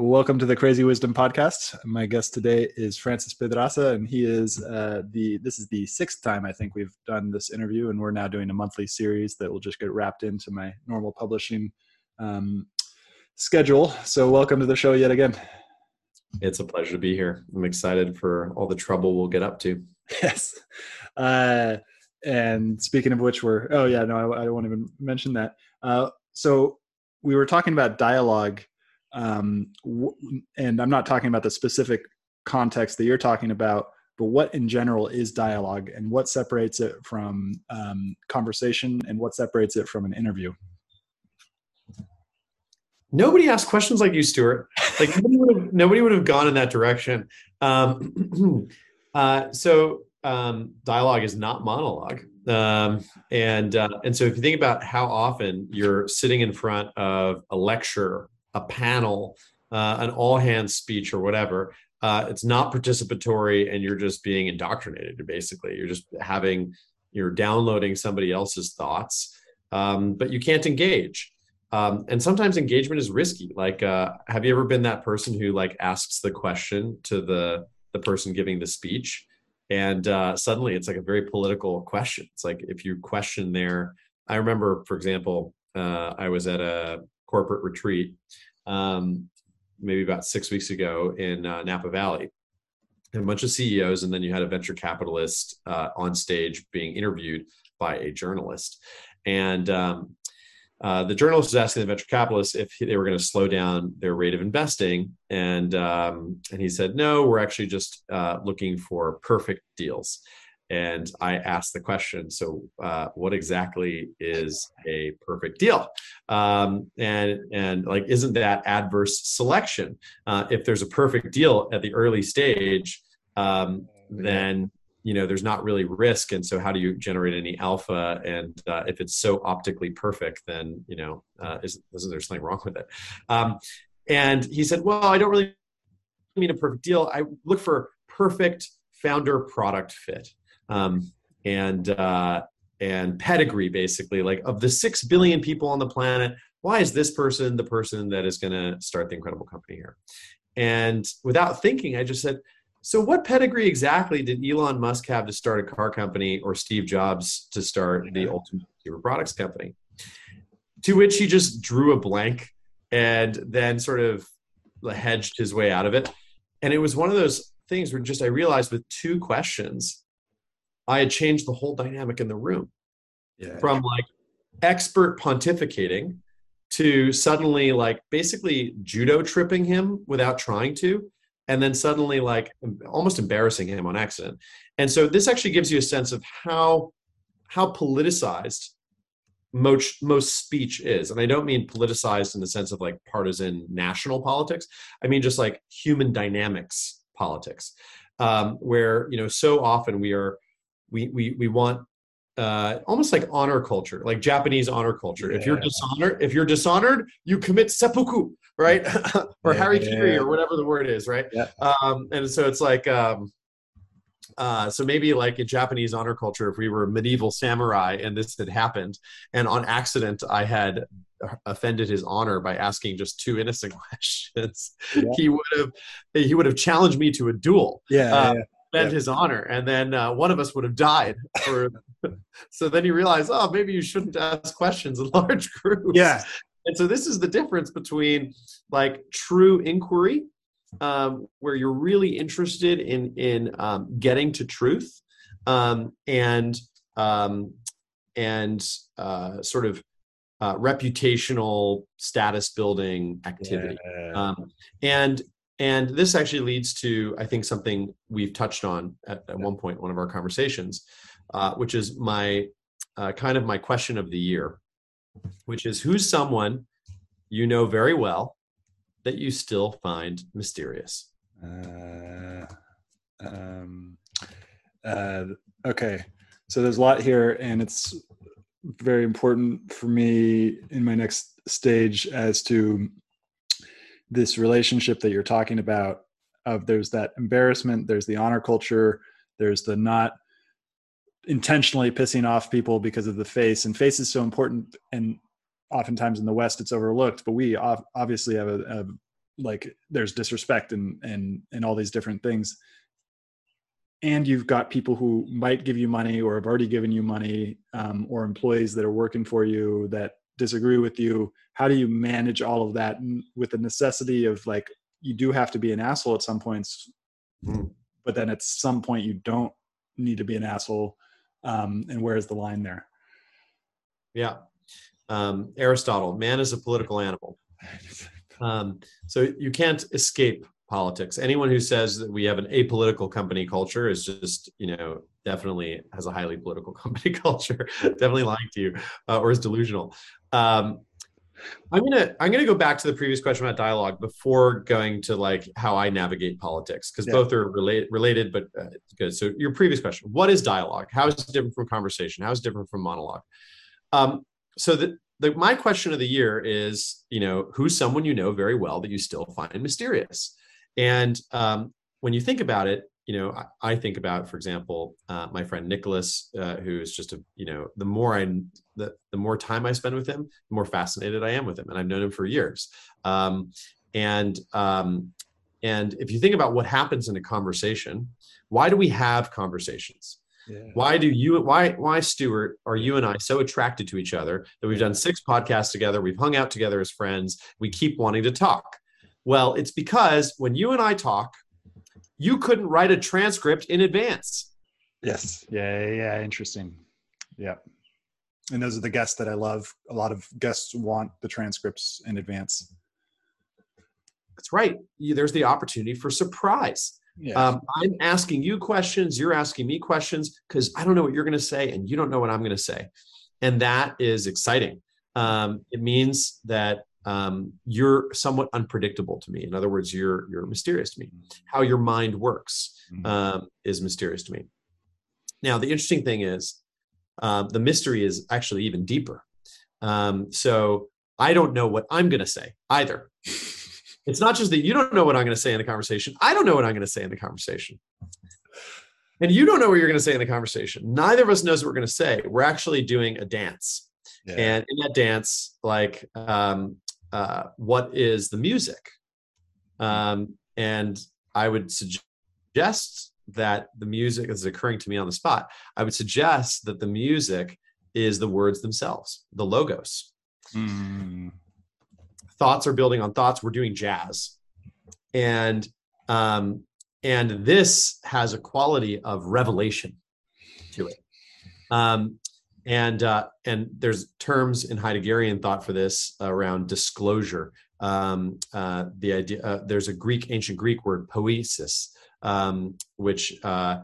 Welcome to the Crazy Wisdom Podcast. My guest today is Francis Pedraza, and he is uh, the. This is the sixth time I think we've done this interview, and we're now doing a monthly series that will just get wrapped into my normal publishing um, schedule. So, welcome to the show yet again. It's a pleasure to be here. I'm excited for all the trouble we'll get up to. Yes. Uh, and speaking of which, we're. Oh yeah, no, I, I won't even mention that. Uh, so we were talking about dialogue um, and i'm not talking about the specific context that you're talking about but what in general is dialogue and what separates it from um, conversation and what separates it from an interview? Nobody asked questions like you stuart. Like nobody, would have, nobody would have gone in that direction. Um, uh, so um, dialogue is not monologue. Um, and uh, and so if you think about how often you're sitting in front of a lecture a panel, uh, an all hands speech or whatever. Uh, it's not participatory and you're just being indoctrinated basically. You're just having, you're downloading somebody else's thoughts, um, but you can't engage. Um, and sometimes engagement is risky. Like, uh, have you ever been that person who like asks the question to the the person giving the speech, and uh, suddenly it's like a very political question. It's like if you question their. I remember, for example, uh, I was at a corporate retreat um, maybe about six weeks ago in uh, Napa Valley. And a bunch of CEOs, and then you had a venture capitalist uh, on stage being interviewed by a journalist, and um, uh, the journalist was asking the venture capitalist if they were going to slow down their rate of investing, and um, and he said, no, we're actually just uh, looking for perfect deals. And I asked the question, so uh, what exactly is a perfect deal? Um, and and like, isn't that adverse selection? Uh, if there's a perfect deal at the early stage, um, then you know there's not really risk and so how do you generate any alpha? And uh, if it's so optically perfect then you know uh, is, isn't there something wrong with it? Um, and he said well i don't really mean a perfect deal. I look for perfect founder product fit um, and uh, and pedigree basically like of the six billion people on the planet why is this person the person that is going to start the incredible company here and without thinking i just said so, what pedigree exactly did Elon Musk have to start a car company or Steve Jobs to start the ultimate consumer products company? To which he just drew a blank and then sort of hedged his way out of it. And it was one of those things where just I realized with two questions, I had changed the whole dynamic in the room. Yeah. from like expert pontificating to suddenly like basically judo tripping him without trying to and then suddenly like almost embarrassing him on accident. And so this actually gives you a sense of how how politicized most most speech is. And i don't mean politicized in the sense of like partisan national politics. I mean just like human dynamics politics. Um, where you know so often we are we we we want uh, almost like honor culture, like Japanese honor culture. Yeah. If you're dishonored, if you're dishonored, you commit seppuku, right? or yeah, harikiri, or whatever the word is, right? Yeah. Um, and so it's like, um, uh, so maybe like in Japanese honor culture, if we were medieval samurai and this had happened, and on accident I had offended his honor by asking just two innocent questions, yeah. he would have he would have challenged me to a duel. Yeah. Uh, yeah defend his honor, and then uh, one of us would have died. For, so then you realize, oh, maybe you shouldn't ask questions in large groups. Yeah. And so this is the difference between like true inquiry, um, where you're really interested in in um, getting to truth, um, and um, and uh, sort of uh, reputational status building activity. Yeah. Um, and and this actually leads to, I think, something we've touched on at, at one point, one of our conversations, uh, which is my uh, kind of my question of the year, which is who's someone you know very well that you still find mysterious? Uh, um, uh, okay. So there's a lot here, and it's very important for me in my next stage as to this relationship that you're talking about of there's that embarrassment there's the honor culture there's the not intentionally pissing off people because of the face and face is so important and oftentimes in the west it's overlooked but we obviously have a, a like there's disrespect and and and all these different things. And you've got people who might give you money or have already given you money um, or employees that are working for you that disagree with you how do you manage all of that with the necessity of like you do have to be an asshole at some points mm. but then at some point you don't need to be an asshole um, and where's the line there? Yeah. Um, aristotle man is a political animal. Um, so you can't escape politics anyone who says that we have an apolitical company culture is just you know definitely has a highly political company culture definitely lying to you uh, or is delusional um, I'm gonna I'm gonna go back to the previous question about dialogue before going to like how I navigate politics because yeah. both are related related but uh, good. So your previous question: What is dialogue? How is it different from conversation? How is it different from monologue? Um, so the, the my question of the year is you know who's someone you know very well that you still find mysterious, and um, when you think about it, you know, I, I think about, for example, uh, my friend Nicholas, uh, who is just a, you know, the more I, the, the more time I spend with him, the more fascinated I am with him, and I've known him for years. Um, and um, and if you think about what happens in a conversation, why do we have conversations? Yeah. Why do you why why Stuart are you and I so attracted to each other that we've done six podcasts together, we've hung out together as friends, we keep wanting to talk? Well, it's because when you and I talk, you couldn't write a transcript in advance. Yes. Yeah. Yeah. Interesting. Yeah. And those are the guests that I love. A lot of guests want the transcripts in advance. That's right. You, there's the opportunity for surprise. Yeah. Um, I'm asking you questions, you're asking me questions because I don't know what you're going to say and you don't know what I'm going to say. And that is exciting. Um, it means that um, you're somewhat unpredictable to me. In other words, you're you're mysterious to me. How your mind works Mhm. um, is mysterious to me. Now, the interesting thing is, uh, the mystery is actually even deeper. Um, so I don't know what I'm going to say either. It's not just that you don't know what I'm going to say in the conversation. I don't know what I'm going to say in the conversation. And you don't know what you're going to say in the conversation. Neither of us knows what we're going to say. We're actually doing a dance. yeah. And in that dance, like, um, uh, what is the music? Um, and I would suggest that the music is occurring to me on the spot. I would suggest that the music is the words themselves, the logos. Mm. Thoughts are building on thoughts. We're doing jazz, and um, and this has a quality of revelation to it. Um, and uh, and there's terms in Heideggerian thought for this around disclosure. Um, uh, the idea uh, there's a Greek ancient Greek word poesis, um, which uh,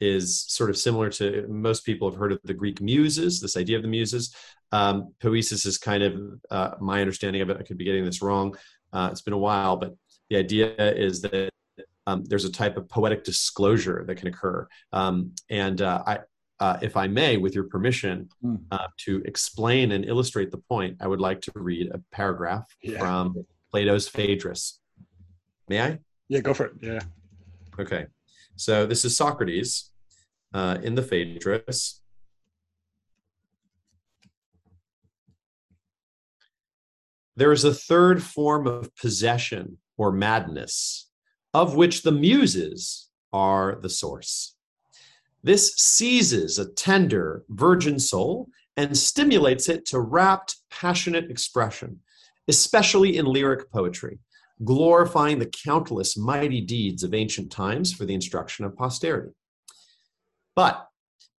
is sort of similar to most people have heard of the Greek muses. This idea of the muses. Um, poiesis is kind of uh, my understanding of it. I could be getting this wrong. Uh, it's been a while, but the idea is that um, there's a type of poetic disclosure that can occur. Um, and uh, I, uh, if I may, with your permission, Hmm. uh, to explain and illustrate the point, I would like to read a paragraph Yeah. from Plato's Phaedrus. May I? Yeah, go for it. Yeah. Okay. So this is Socrates uh, in the Phaedrus. There is a third form of possession or madness, of which the muses are the source. This seizes a tender, virgin soul and stimulates it to rapt, passionate expression, especially in lyric poetry glorifying the countless mighty deeds of ancient times for the instruction of posterity. But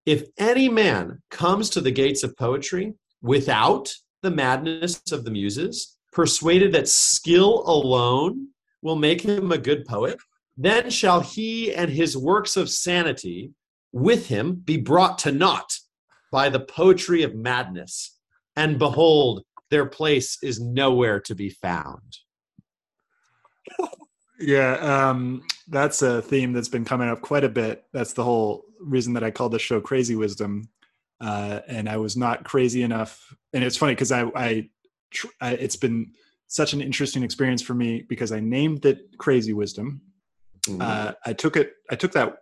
if any man comes to the gates of poetry without the madness of the muses, persuaded that skill alone will make him a good poet, then shall he and his works of sanity with him be brought to naught by the poetry of madness. And behold, their place is nowhere to be found. Yeah, um, that's a theme that's been coming up quite a bit. That's the whole reason that I called the show Crazy Wisdom. Uh, and I was not crazy enough. And it's funny because I, I, tr- I, it's been such an interesting experience for me because I named it Crazy Wisdom. Uh, I took it, I took that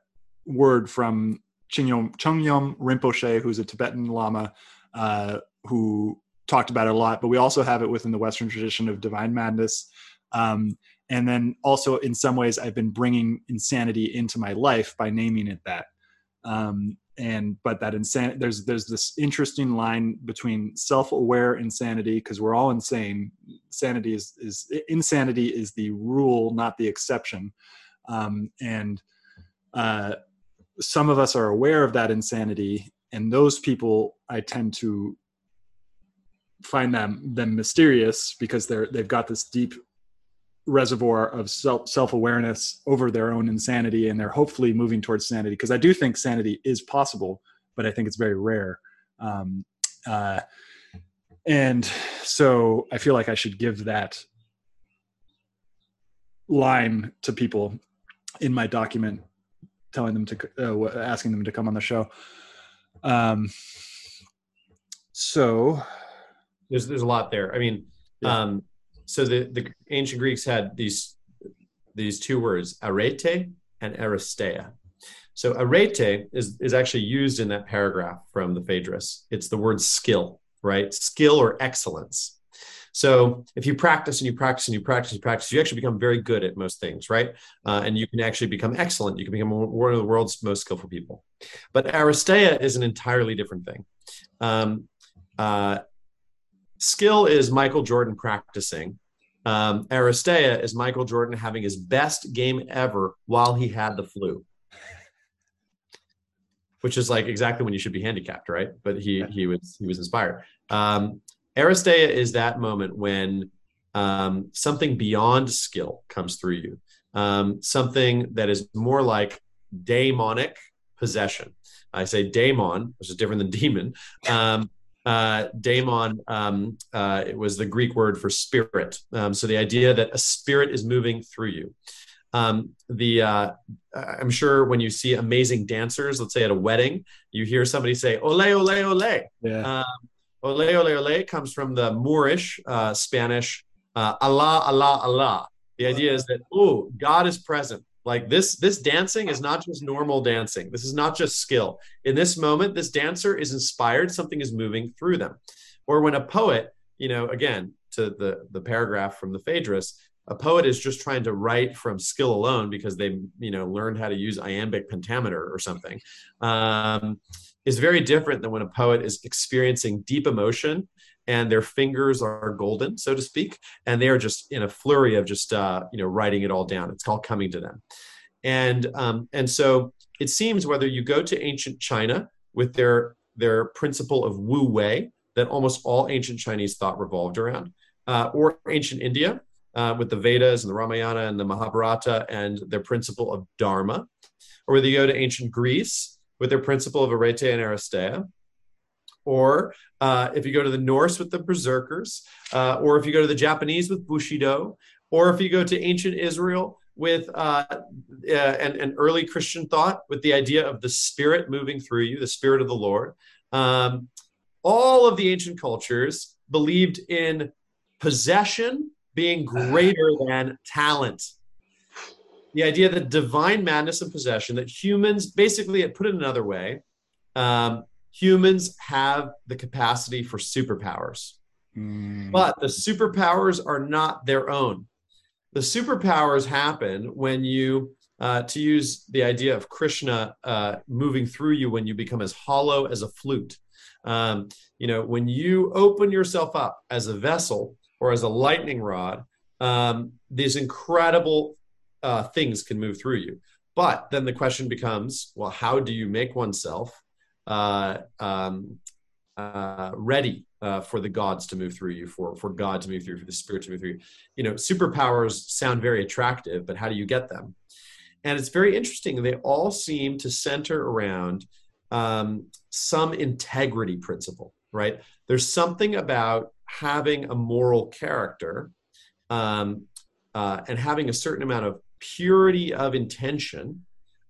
word from Chögyam, Chögyam Rinpoche, who's a Tibetan Lama, uh, who talked about it a lot, but we also have it within the Western tradition of divine madness. Um, and then also in some ways i've been bringing insanity into my life by naming it that. Um, and but that insane there's there's this interesting line between self-aware insanity because we're all insane. Sanity is is insanity is the rule not the exception. Um, and uh, some of us are aware of that insanity and those people i tend to find them them mysterious because they're they've got this deep reservoir of self self-awareness over their own insanity and they're hopefully moving towards sanity because i do think sanity is possible but i think it's very rare. Um, uh, and so i feel like i should give that line to people in my document telling them to uh, asking them to come on the show um, so there's there's a lot there. I mean, Yeah. um, so the the ancient Greeks had these these two words, arete and aristeia. So arete is is actually used in that paragraph from the Phaedrus. It's the word skill, right? Skill or excellence. So if you practice and you practice and you practice and you practice, you actually become very good at most things, right? Uh, and you can actually become excellent. You can become one of the world's most skillful people. But aristeia is an entirely different thing. Um, uh, skill is Michael Jordan practicing. Um, is Michael Jordan having his best game ever while he had the flu. which is like exactly when you should be handicapped, right? But he he was he was inspired. Um, Aristeia is that moment when um, something beyond skill comes through you, um, something that is more like daemonic possession. I say daemon, which is different than demon. Um, uh, daemon um, uh, it was the Greek word for spirit. Um, so the idea that a spirit is moving through you. Um, the uh, I'm sure when you see amazing dancers, let's say at a wedding, you hear somebody say "ole ole ole." Yeah. Um, ole ole ole comes from the Moorish uh, Spanish uh, Allah Allah Allah. The idea is that oh, God is present. Like this, this dancing is not just normal dancing. This is not just skill. In this moment, this dancer is inspired. Something is moving through them. Or when a poet, you know, again to the the paragraph from the Phaedrus, a poet is just trying to write from skill alone because they you know learned how to use iambic pentameter or something um, is very different than when a poet is experiencing deep emotion and their fingers are golden so to speak and they are just in a flurry of just uh, you know writing it all down. It's called coming to them. And um, and so it seems whether you go to ancient china with their their principle of wu wei that almost all ancient chinese thought revolved around uh, or ancient india uh, with the Vedas and the Ramayana and the Mahabharata and their principle of Dharma, or whether you go to ancient Greece with their principle of arete and aristeia, or uh, if you go to the Norse with the berserkers, uh, or if you go to the Japanese with Bushido, or if you go to ancient Israel with uh, uh, and, and early Christian thought with the idea of the spirit moving through you, the spirit of the Lord. Um, all of the ancient cultures believed in possession being greater than talent. The idea that divine madness and possession, that humans, basically, put it another way, um, humans have the capacity for superpowers. Mm. But the superpowers are not their own. The superpowers happen when you, uh, to use the idea of Krishna uh, moving through you when you become as hollow as a flute. Um, you know, when you open yourself up as a vessel or as a lightning rod, um, these incredible uh, things can move through you. But then the question becomes, well, how do you make oneself uh, um, uh, ready uh, for the gods to move through you, for for God to move through, for the Spirit to move through you? You know, superpowers sound very attractive, but how do you get them? And it's very interesting. They all seem to center around um, some integrity principle, right? There's something about having a moral character um, uh, and having a certain amount of purity of intention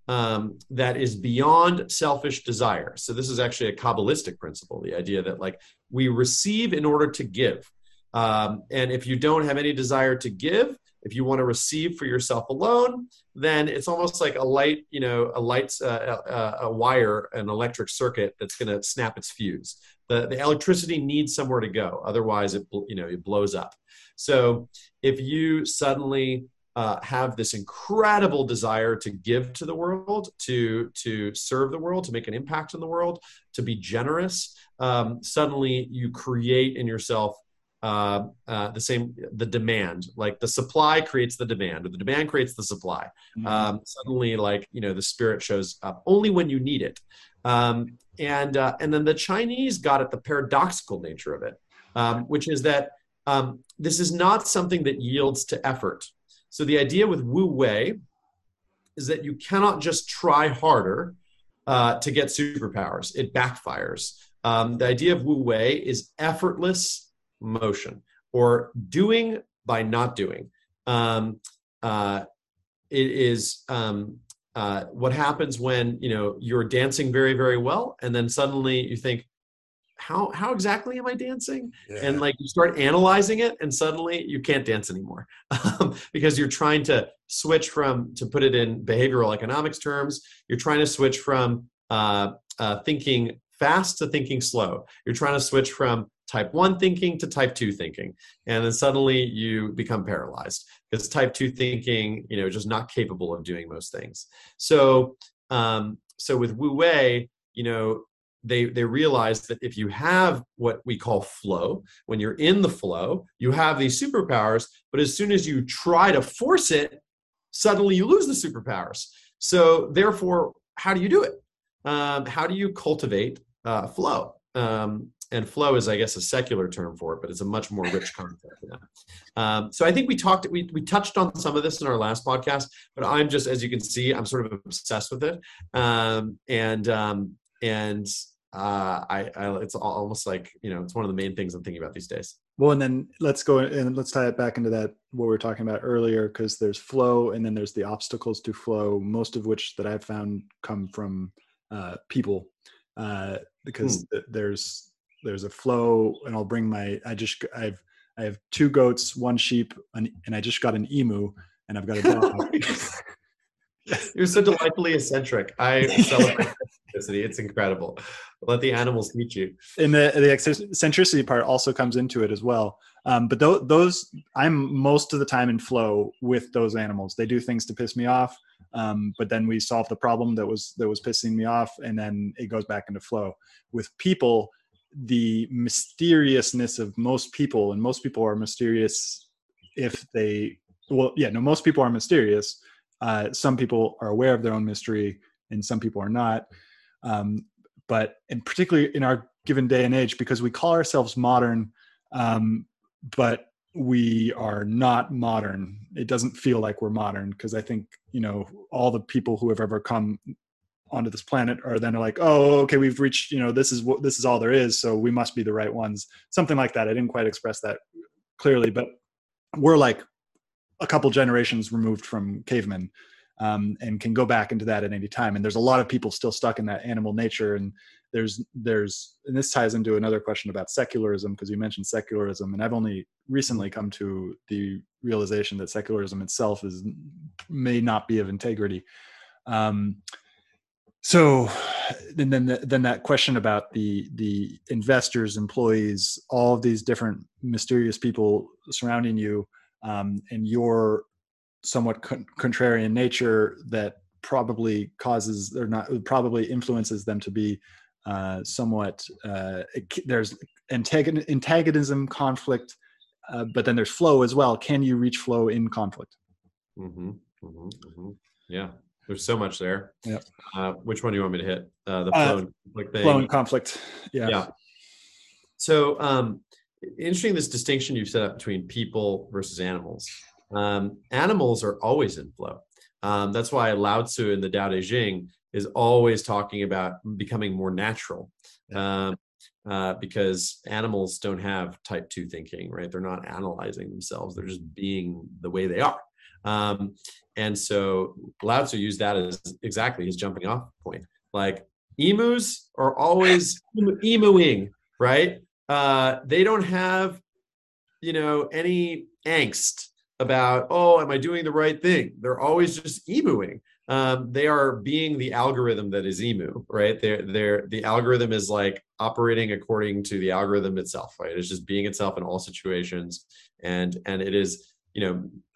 um, that is beyond selfish desire. So this is actually a Kabbalistic principle, the idea that like we receive in order to give. Um, and if you don't have any desire to give, if you want to receive for yourself alone, then it's almost like a light, you know, a lights, uh, a, uh, a wire, an electric circuit that's going to snap its fuse. The, the electricity needs somewhere to go, otherwise it, you know, it blows up. So if you suddenly uh, have this incredible desire to give to the world, to to serve the world, to make an impact in the world, to be generous, um, suddenly you create in yourself uh, uh, the same the demand like the supply creates the demand or the demand creates the supply. Mm-hmm. um, suddenly like you know the spirit shows up only when you need it. Um, and uh, and then the chinese got at the paradoxical nature of it um, which is that um, this is not something that yields to effort so the idea with wu wei is that you cannot just try harder uh, to get superpowers it backfires um, the idea of wu wei is effortless motion or doing by not doing. Um, uh, it is um, uh, what happens when you know you're dancing very very well, and then suddenly you think, how how exactly am I dancing? Yeah. And like you start analyzing it, and suddenly you can't dance anymore um, because you're trying to switch from to put it in behavioral economics terms. You're trying to switch from uh, uh, thinking fast to thinking slow. You're trying to switch from type 1 thinking to type 2 thinking and then suddenly you become paralyzed because type 2 thinking you know just not capable of doing most things so um, so with wu wei you know they they realize that if you have what we call flow when you're in the flow you have these superpowers but as soon as you try to force it suddenly you lose the superpowers so therefore how do you do it um, how do you cultivate uh, flow? Um, and flow is, I guess, a secular term for it, but it's a much more rich concept. Um, so I think we talked, we we touched on some of this in our last podcast, but I'm just, as you can see, I'm sort of obsessed with it, um, and um, and uh, I, I, it's almost like you know, it's one of the main things I'm thinking about these days. Well, and then let's go and let's tie it back into that what we were talking about earlier, because there's flow, and then there's the obstacles to flow, most of which that I've found come from uh, people, uh, because hmm. there's there's a flow, and I'll bring my I just I've I have two goats, one sheep, and, and I just got an emu, and I've got a dog. You're so delightfully eccentric. I celebrate eccentricity. It's incredible. Let the animals meet you. And the the eccentricity part also comes into it as well. Um, but th- those, I'm most of the time in flow with those animals. They do things to piss me off, um, but then we solve the problem that was that was pissing me off, and then it goes back into flow. With people, the mysteriousness of most people, and most people are mysterious if they, well, yeah, no, most people are mysterious uh, some people are aware of their own mystery, and some people are not. Um, but and particularly in our given day and age, because we call ourselves modern, um, but we are not modern. It doesn't feel like we're modern because I think you know all the people who have ever come onto this planet are then like, oh, okay, we've reached, you know, this is what this is all there is, so we must be the right ones. Something like that. I didn't quite express that clearly, but we're like a couple generations removed from cavemen um, and can go back into that at any time. And there's a lot of people still stuck in that animal nature. And there's there's and this ties into another question about secularism because you mentioned secularism and i've only recently come to the realization that secularism itself is may not be of integrity. Um, so then the, then that question about the the investors employees all of these different mysterious people surrounding you um, and your somewhat con- contrarian nature that probably causes or not probably influences them to be uh, somewhat uh, there's antagon- antagonism conflict uh, but then there's flow as well. Can you reach flow in conflict? Mm-hmm, mm-hmm, mm-hmm. yeah there's so much there. Yeah. Uh, which one do you want me to hit? Uh, the uh, flow and conflict thing. flow and conflict. Yeah. Yeah. So um interesting this distinction you've set up between people versus animals. Um, animals are always in flow. Um, that's why Lao Tzu in the Tao Te Ching is always talking about becoming more natural. Um, uh, because animals don't have type 2 thinking right they're not analyzing themselves they're just being the way they are um, and so Lao Tzu used that as exactly his jumping off point like emus are always emuing right uh, they don't have, you know, any angst about, oh, am I doing the right thing? They're always just emuing. Um, they are being the algorithm that is emu, right? They're, they're, the algorithm is like operating according to the algorithm itself, right? It's just being itself in all situations. And, and it is, you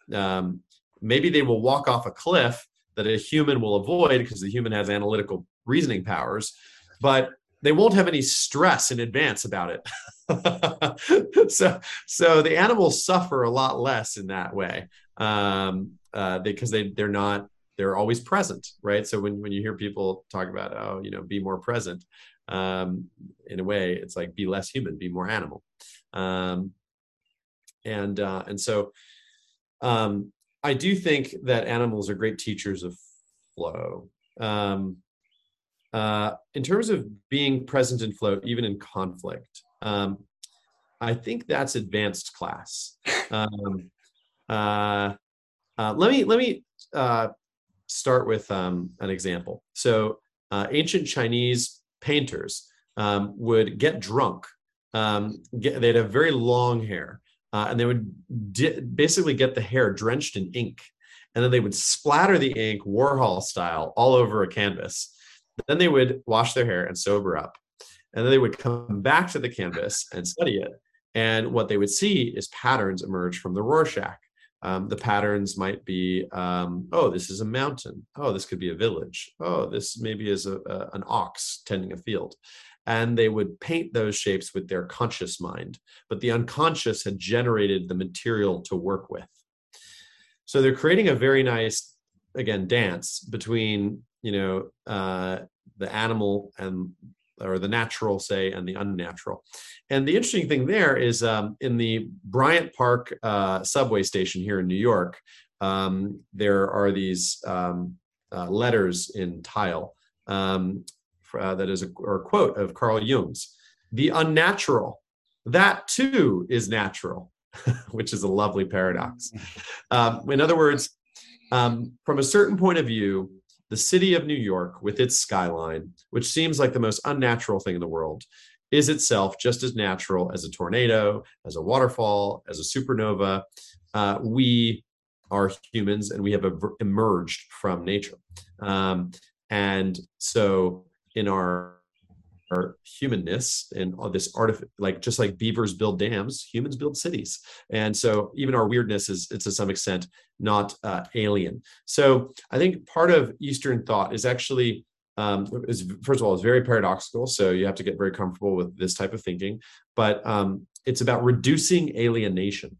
know, um, maybe they will walk off a cliff that a human will avoid because the human has analytical reasoning powers, but they won't have any stress in advance about it. so, so the animals suffer a lot less in that way um, uh, because they they're not they're always present, right? So when when you hear people talk about oh you know be more present, um, in a way it's like be less human, be more animal, um, and uh, and so um, I do think that animals are great teachers of flow. Um, uh, in terms of being present in flow, even in conflict, um, I think that's advanced class. Um, uh, uh, let me let me uh, start with um, an example. So, uh, ancient Chinese painters um, would get drunk. Um, get, they'd have very long hair, and they would di- basically get the hair drenched in ink, and then they would splatter the ink Warhol style all over a canvas. Then they would wash their hair and sober up. And then they would come back to the canvas and study it. And what they would see is patterns emerge from the Rorschach. Um, the patterns might be, um, oh, this is a mountain. Oh, this could be a village. Oh, this maybe is a, a, an ox tending a field. And they would paint those shapes with their conscious mind. But the unconscious had generated the material to work with. So they're creating a very nice, again, dance between you know uh, the animal and or the natural, say, and the unnatural. And the interesting thing there is um, in the Bryant Park uh, subway station here in New York, um, there are these um, uh, letters in tile um, uh, that is a, or a quote of Carl Jung's. The unnatural, that too is natural, which is a lovely paradox. Um, in other words, um, from a certain point of view, the city of New York, with its skyline, which seems like the most unnatural thing in the world, is itself just as natural as a tornado, as a waterfall, as a supernova. Uh, we are humans and we have emerged from nature. Um, and so, in our our humanness and all this art like just like beavers build dams humans build cities. And so even our weirdness is it's to some extent not uh, alien. So i think part of eastern thought is actually um, is first of all it's very paradoxical so you have to get very comfortable with this type of thinking. But um, it's about reducing alienation.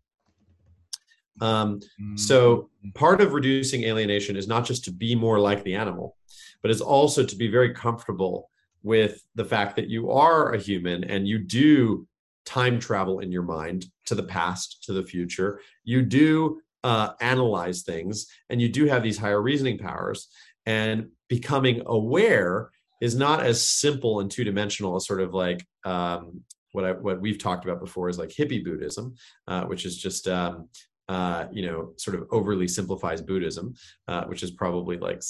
Um, so mm. part of reducing alienation is not just to be more like the animal but it's also to be very comfortable with the fact that you are a human and you do time travel in your mind to the past, to the future. You do uh, analyze things and you do have these higher reasoning powers. And becoming aware is not as simple and two dimensional as sort of like um, what I, what we've talked about before is like hippie Buddhism, uh, which is just um, uh, you know, sort of overly simplifies Buddhism, uh, which is probably like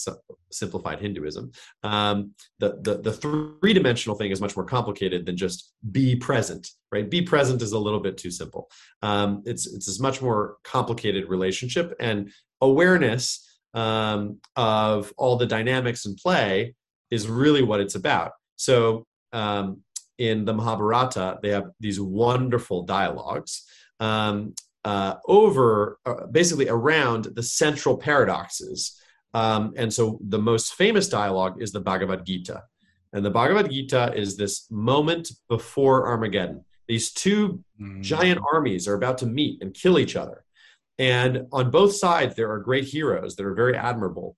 simplified Hinduism. Um, the the, the three dimensional thing is much more complicated than just be present, right? Be present is a little bit too simple. Um, it's it's a much more complicated relationship, and awareness um, of all the dynamics in play is really what it's about. So um, in the Mahabharata, they have these wonderful dialogues. Um, uh, over uh, basically around the central paradoxes. Um, and so the most famous dialogue is the Bhagavad Gita. And the Bhagavad Gita is this moment before Armageddon. These two mm. giant armies are about to meet and kill each other. And on both sides, there are great heroes that are very admirable.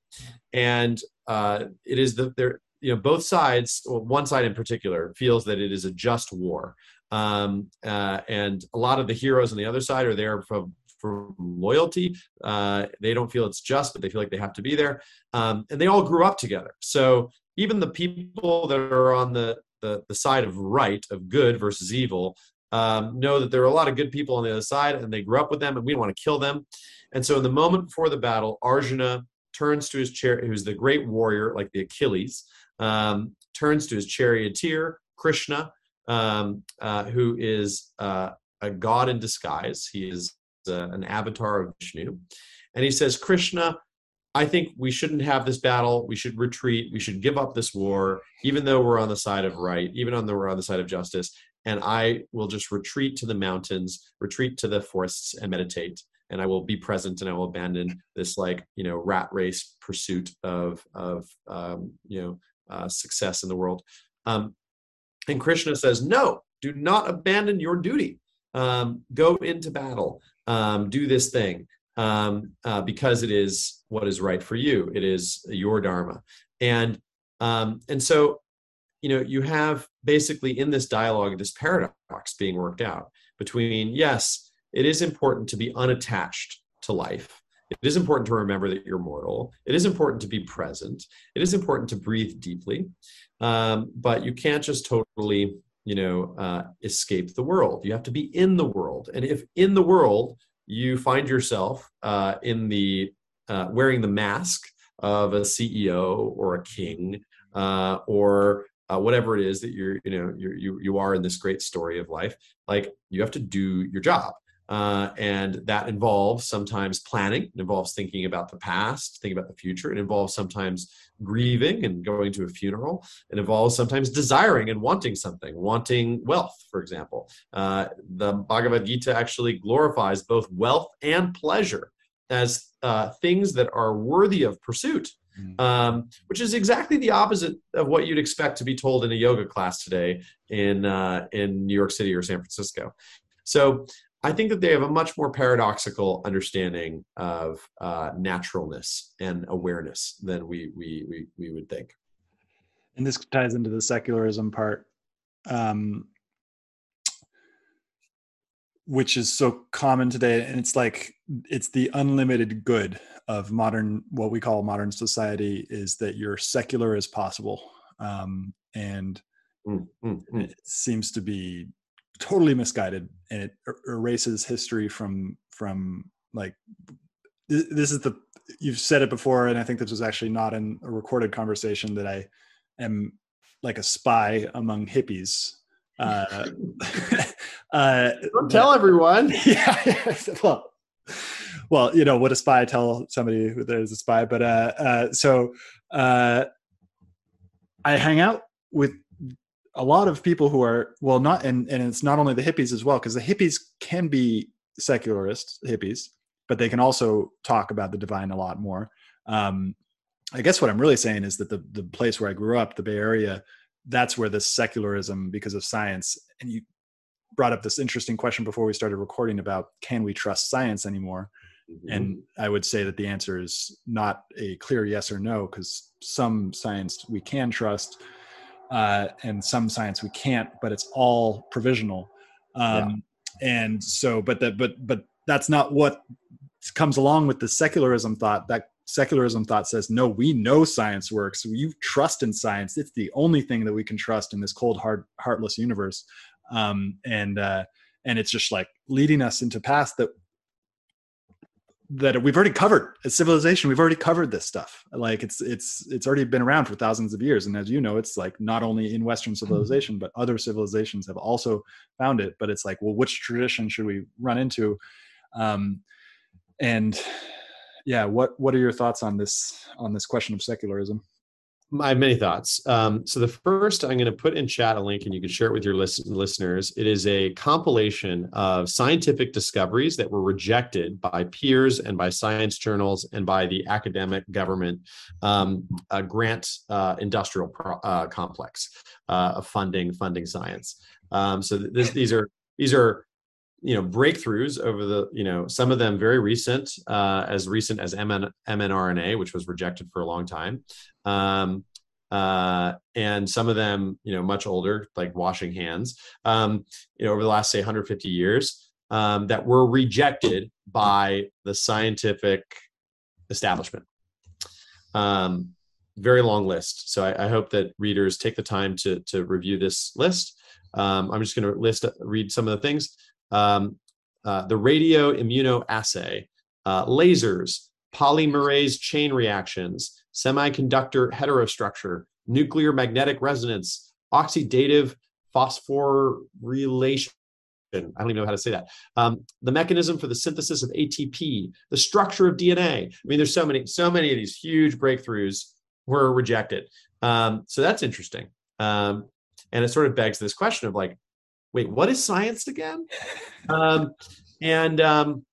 And uh, it is the, there, you know, both sides, well, one side in particular, feels that it is a just war um, uh, and a lot of the heroes on the other side are there from for loyalty. Uh, they don't feel it's just, but they feel like they have to be there. Um, and they all grew up together. So even the people that are on the, the, the side of right, of good versus evil, um, know that there are a lot of good people on the other side and they grew up with them and we don't want to kill them. And so in the moment before the battle, Arjuna turns to his chair, who's the great warrior, like the Achilles, um, turns to his charioteer, Krishna, um, uh, who is uh, a god in disguise. He is uh, an avatar of Vishnu. And he says, Krishna, I think we shouldn't have this battle. We should retreat. We should give up this war, even though we're on the side of right, even though we're on the side of justice. And I will just retreat to the mountains, retreat to the forests, and meditate. And I will be present, and I will abandon this like you know rat race pursuit of of um, you know uh, success in the world. Um, and Krishna says, no, do not abandon your duty. Um, go into battle, um, do this thing um, uh, because it is what is right for you. It is your dharma, and um, and so you know you have basically in this dialogue this paradox being worked out between yes, it is important to be unattached to life. It is important to remember that you're mortal. It is important to be present. It is important to breathe deeply. Um, but you can't just totally, you know, uh, escape the world. You have to be in the world. And if in the world you find yourself uh, in the uh, wearing the mask of a CEO or a king uh, or uh, whatever it is that you're, you know, you're, you you are in this great story of life, like you have to do your job. Uh, and that involves sometimes planning, it involves thinking about the past, thinking about the future. It involves sometimes grieving and going to a funeral. It involves sometimes desiring and wanting something, wanting wealth, for example. Uh, the Bhagavad Gita actually glorifies both wealth and pleasure as uh, things that are worthy of pursuit. Mm. Um, which is exactly the opposite of what you'd expect to be told in a yoga class today in uh, in New York City or San Francisco. So I think that they have a much more paradoxical understanding of uh, naturalness and awareness than we, we, we, we would think. And this ties into the secularism part, um, which is so common today. And it's like it's the unlimited good of modern, what we call modern society, is that you're secular as possible. Um, and mm, mm, mm. it seems to be totally misguided and it er- erases history from from like this is the you've said it before and i think this was actually not in a recorded conversation that i am like a spy among hippies. Uh, uh don't tell everyone. Yeah well well you know what a spy tell somebody there's a spy but uh uh so uh i hang out with a lot of people who are well not and and it's not only the hippies as well because the hippies can be secularist hippies but they can also talk about the divine a lot more um, i guess what i'm really saying is that the the place where i grew up the bay area that's where the secularism because of science and you brought up this interesting question before we started recording about can we trust science anymore mm-hmm. and i would say that the answer is not a clear yes or no because some science we can trust uh, and some science we can't, but it's all provisional. Um, yeah. And so, but that, but, but that's not what comes along with the secularism thought. That secularism thought says, no, we know science works. You trust in science. It's the only thing that we can trust in this cold, hard, heartless universe. Um, and, uh, and it's just like leading us into paths that that we've already covered as civilization we've already covered this stuff. Like it's it's it's already been around for thousands of years. And as you know it's like not only in western mm-hmm. civilization but other civilizations have also found it. But it's like well which tradition should we run into? Um and yeah what what are your thoughts on this on this question of secularism I have many thoughts. Um, so the first, I'm going to put in chat a link, and you can share it with your list- listeners. It is a compilation of scientific discoveries that were rejected by peers and by science journals and by the academic government um, grant uh, industrial pro- uh, complex uh, of funding funding science. Um, so this, these are these are you know breakthroughs over the you know some of them very recent uh, as recent as MN, mRNA which was rejected for a long time. Um, uh, and some of them you know much older like washing hands um, you know over the last say 150 years um, that were rejected by the scientific establishment. Um, very long list. So I, I, hope that readers take the time to to review this list. Um, i'm just going to list read some of the things um, uh, the radio immunoassay, uh, lasers, polymerase chain reactions, semiconductor heterostructure, nuclear magnetic resonance, oxidative phosphorylation. I don't even know how to say that. Um, the mechanism for the synthesis of ATP, the structure of DNA. I mean, there's so many, so many of these huge breakthroughs were rejected. Um, so that's interesting. Um, and it sort of begs this question of like, wait, what is science again? um, and um,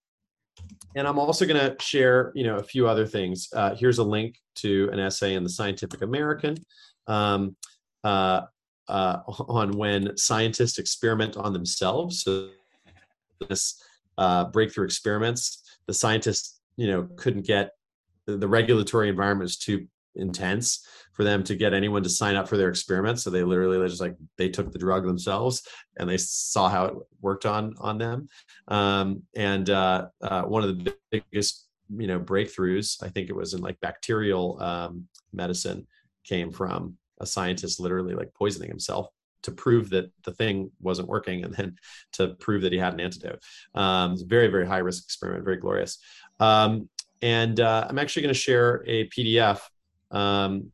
and I'm also going to share, you know, a few other things. Uh, here's a link to an essay in the Scientific American um, uh, uh, on when scientists experiment on themselves. So this uh, breakthrough experiments, the scientists, you know, couldn't get the regulatory environment was too intense for them to get anyone to sign up for their experiments. So they literally they just like they took the drug themselves and they saw how it worked on on them. Um, and uh, uh, one of the biggest you know breakthroughs i think it was in like bacterial um, medicine came from a scientist literally like poisoning himself to prove that the thing wasn't working and then to prove that he had an antidote. Um, it's a very very high risk experiment very glorious. Um, and uh, i'm actually going to share a pdf um,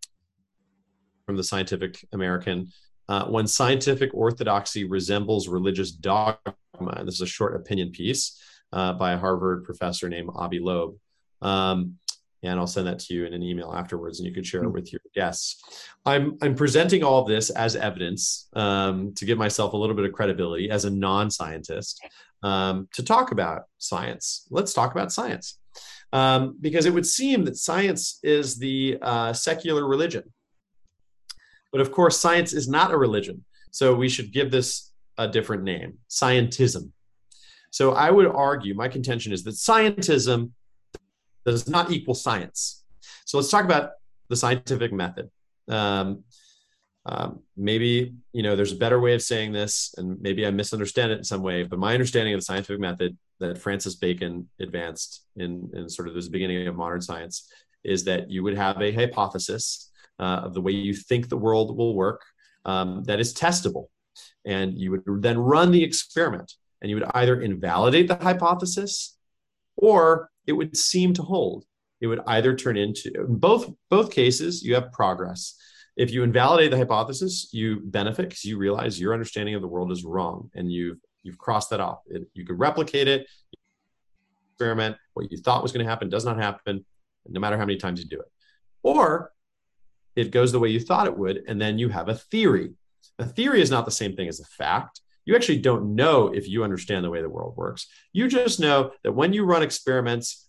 from the Scientific American. Uh, when scientific orthodoxy resembles religious dogma, this is a short opinion piece uh, by a Harvard professor named Avi Loeb. Um, and I'll send that to you in an email afterwards, and you can share it with your guests. I'm I'm presenting all of this as evidence um, to give myself a little bit of credibility as a non-scientist um, to talk about science. Let's talk about science um, because it would seem that science is the uh, secular religion. But of course, science is not a religion. So we should give this a different name scientism. So I would argue, my contention is that scientism does not equal science. So let's talk about the scientific method. Um, um, maybe you know there's a better way of saying this and maybe i misunderstand it in some way but my understanding of the scientific method that francis bacon advanced in, in sort of the beginning of modern science is that you would have a hypothesis uh, of the way you think the world will work um, that is testable and you would then run the experiment and you would either invalidate the hypothesis or it would seem to hold it would either turn into in both both cases you have progress if you invalidate the hypothesis, you benefit because you realize your understanding of the world is wrong and you've you've crossed that off. It, you could replicate it, experiment. What you thought was going to happen does not happen, no matter how many times you do it. Or it goes the way you thought it would, and then you have a theory. A theory is not the same thing as a fact. You actually don't know if you understand the way the world works. You just know that when you run experiments,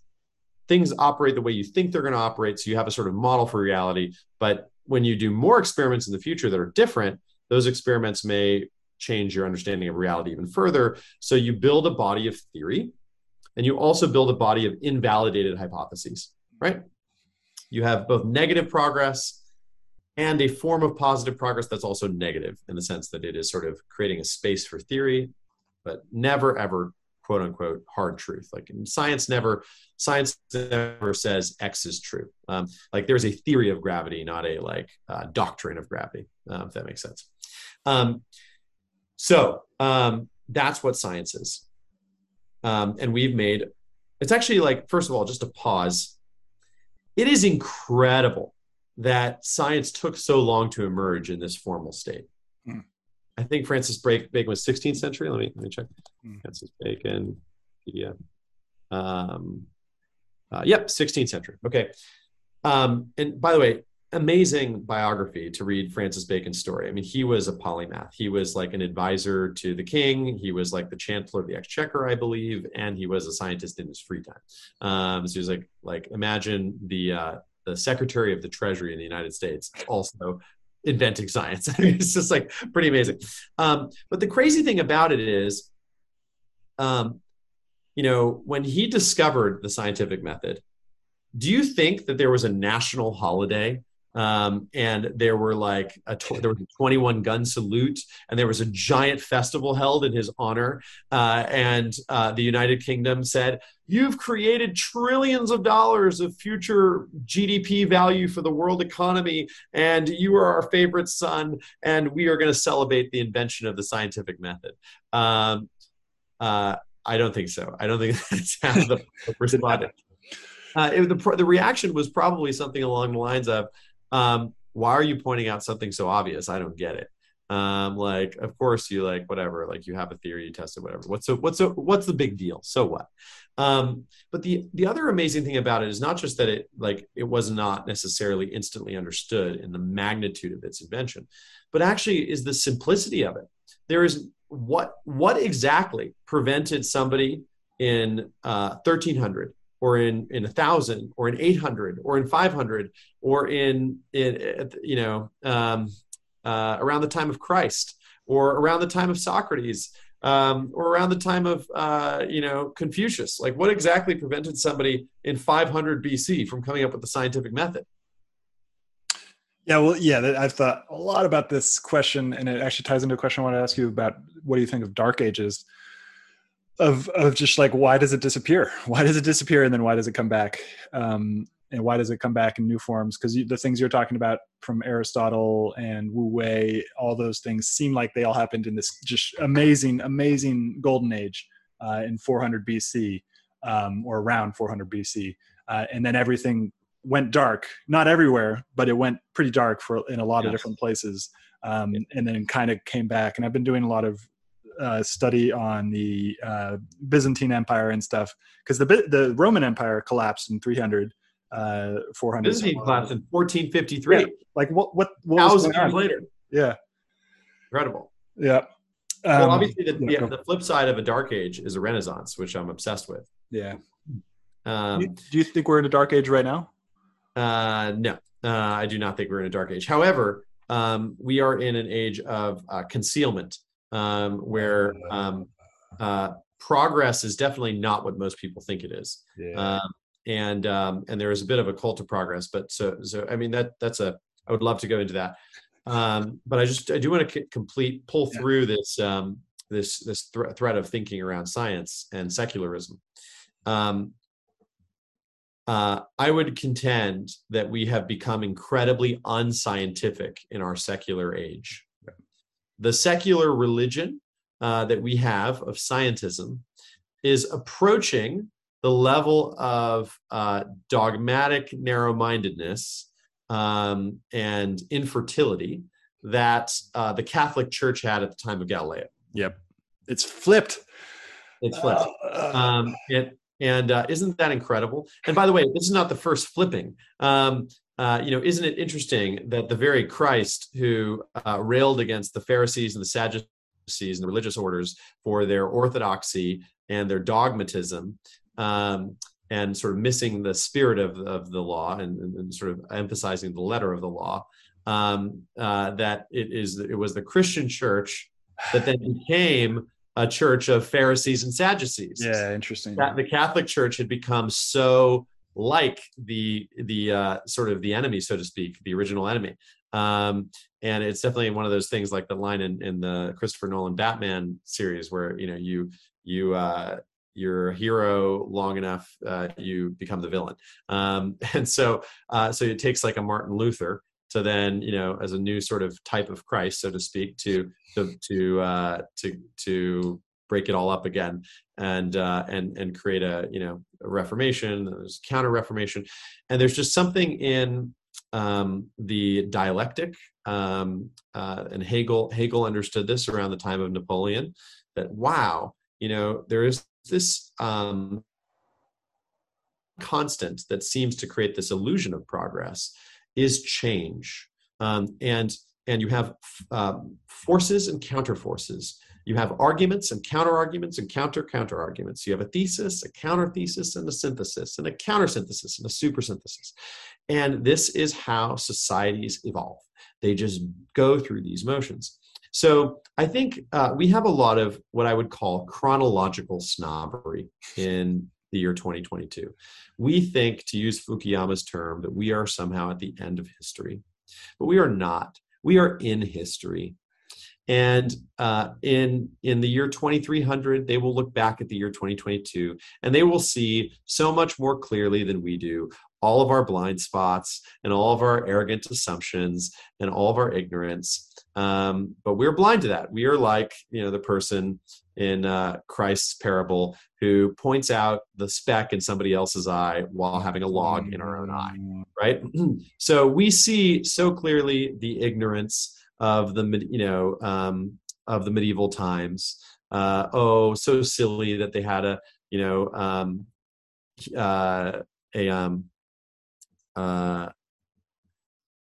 things operate the way you think they're going to operate. So you have a sort of model for reality, but when you do more experiments in the future that are different, those experiments may change your understanding of reality even further. So you build a body of theory and you also build a body of invalidated hypotheses, right? You have both negative progress and a form of positive progress that's also negative in the sense that it is sort of creating a space for theory, but never ever quote unquote hard truth. Like science never science never says X is true. Um, like there's a theory of gravity, not a like uh, doctrine of gravity. Um, if that makes sense. Um, so um, that's what science is, um, and we've made. It's actually like first of all, just a pause. It is incredible that science took so long to emerge in this formal state. Hmm. I think Francis Bacon was 16th century. Let me let me check. Mm. Francis Bacon, yeah, um, uh, yep, 16th century. Okay. Um, and by the way, amazing biography to read Francis Bacon's story. I mean, he was a polymath. He was like an advisor to the king. He was like the chancellor of the exchequer, I believe, and he was a scientist in his free time. Um, so he was like, like imagine the uh, the secretary of the treasury in the United States also inventing science. it's just like pretty amazing. Um, but the crazy thing about it is, um, you know, when he discovered the scientific method, do you think that there was a national holiday um, and there were like a tw- there was a 21 gun salute and there was a giant festival held in his honor uh, and uh, the united kingdom said you've created trillions of dollars of future gdp value for the world economy and you are our favorite son and we are going to celebrate the invention of the scientific method um, uh, i don't think so i don't think that's how the responded uh, the, the reaction was probably something along the lines of um, why are you pointing out something so obvious? I don't get it. Um, like, of course you like whatever, like you have a theory, you test it, whatever. What's so what's so what's the big deal? So what? Um, but the the other amazing thing about it is not just that it like it was not necessarily instantly understood in the magnitude of its invention, but actually is the simplicity of it. There is what what exactly prevented somebody in uh, 1300 or in in a thousand or in 800 or in 500 or in in you know um, uh, around the time of christ or around the time of socrates um, or around the time of uh, you know confucius like what exactly prevented somebody in 500 bc from coming up with the scientific method yeah well yeah i've thought a lot about this question and it actually ties into a question i want to ask you about what do you think of dark ages of of just like why does it disappear? Why does it disappear and then why does it come back? Um, and why does it come back in new forms? Because the things you're talking about from Aristotle and Wu Wei, all those things seem like they all happened in this just amazing, amazing golden age uh, in 400 BC um, or around 400 BC, uh, and then everything went dark. Not everywhere, but it went pretty dark for in a lot yes. of different places, um, and then kind of came back. And I've been doing a lot of uh, study on the uh, Byzantine Empire and stuff because the the Roman Empire collapsed in 300, uh, 400. Byzantine collapsed in 1453. Yeah. Like what? What? what Thousand years later. Yeah. Incredible. Yeah. Um, well, obviously, the, yeah, the flip side of a dark age is a renaissance, which I'm obsessed with. Yeah. Um, do, you, do you think we're in a dark age right now? Uh, no, uh, I do not think we're in a dark age. However, um, we are in an age of uh, concealment um, where um, uh, progress is definitely not what most people think it is. Yeah. And um, and there is a bit of a cult of progress, but so so I mean that that's a I would love to go into that. Um, but I just I do want to c- complete pull through yeah. this um, this this th- thread of thinking around science and secularism. Um, uh, I would contend that we have become incredibly unscientific in our secular age. The secular religion uh, that we have of scientism is approaching the level of uh, dogmatic narrow mindedness um, and infertility that uh, the Catholic Church had at the time of Galileo. Yep. It's flipped. It's flipped. Uh, um, it, and uh, isn't that incredible? And by the way, this is not the first flipping. Um, uh, you know, isn't it interesting that the very Christ who uh, railed against the Pharisees and the Sadducees and the religious orders for their orthodoxy and their dogmatism um, and sort of missing the spirit of, of the law and, and sort of emphasizing the letter of the law, um, uh, that it is it was the Christian church that then became a church of Pharisees and Sadducees. Yeah, interesting. That the Catholic Church had become so like the the uh, sort of the enemy, so to speak, the original enemy. Um, and it's definitely one of those things like the line in, in the Christopher Nolan Batman series where you know you you uh, you're a hero long enough, uh, you become the villain. Um, and so uh, so it takes like a Martin Luther to then you know as a new sort of type of Christ, so to speak, to to to uh, to to break it all up again and uh, and and create a you know a reformation. There's counter reformation, and there's just something in um, the dialectic. Um, uh, and Hegel Hegel understood this around the time of Napoleon. That wow, you know there is this um, constant that seems to create this illusion of progress is change. Um, and and you have um, forces and counter forces. You have arguments and counter arguments and counter counter arguments. You have a thesis, a counter thesis, and a synthesis, and a counter synthesis, and a supersynthesis. And this is how societies evolve. They just go through these motions. So I think uh, we have a lot of what I would call chronological snobbery in the year 2022. We think, to use Fukuyama's term, that we are somehow at the end of history, but we are not. We are in history. And uh, in in the year 2300, they will look back at the year 2022, and they will see so much more clearly than we do all of our blind spots and all of our arrogant assumptions and all of our ignorance. Um, but we're blind to that. We are like you know the person in uh, Christ's parable who points out the speck in somebody else's eye while having a log in our own eye, right? so we see so clearly the ignorance of the you know um, of the medieval times. Uh, oh, so silly that they had a you know um, uh, a um, uh,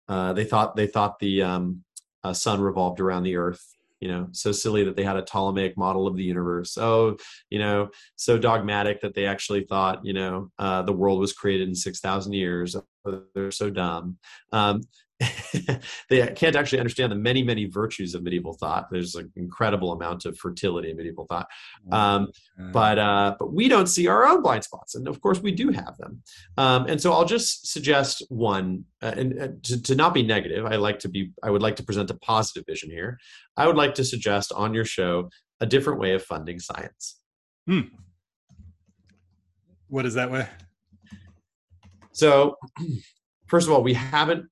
uh, they thought they thought the um, uh, sun revolved around the earth. You know so silly that they had a ptolemaic model of the universe. Oh you know so dogmatic that they actually thought you know uh, the world was created in 6000 years. Oh, they're so dumb. Um, they can't actually understand the many many virtues of medieval thought. There's an incredible amount of fertility in medieval thought. Um, but uh, but we don't see our own blind spots and of course we do have them. Um, and so i'll just suggest one uh, and uh, to, to not be negative i like to be i would like to present a positive vision here. I would like to suggest on your show a different way of funding science. Hmm. what is that way? So first of all we haven't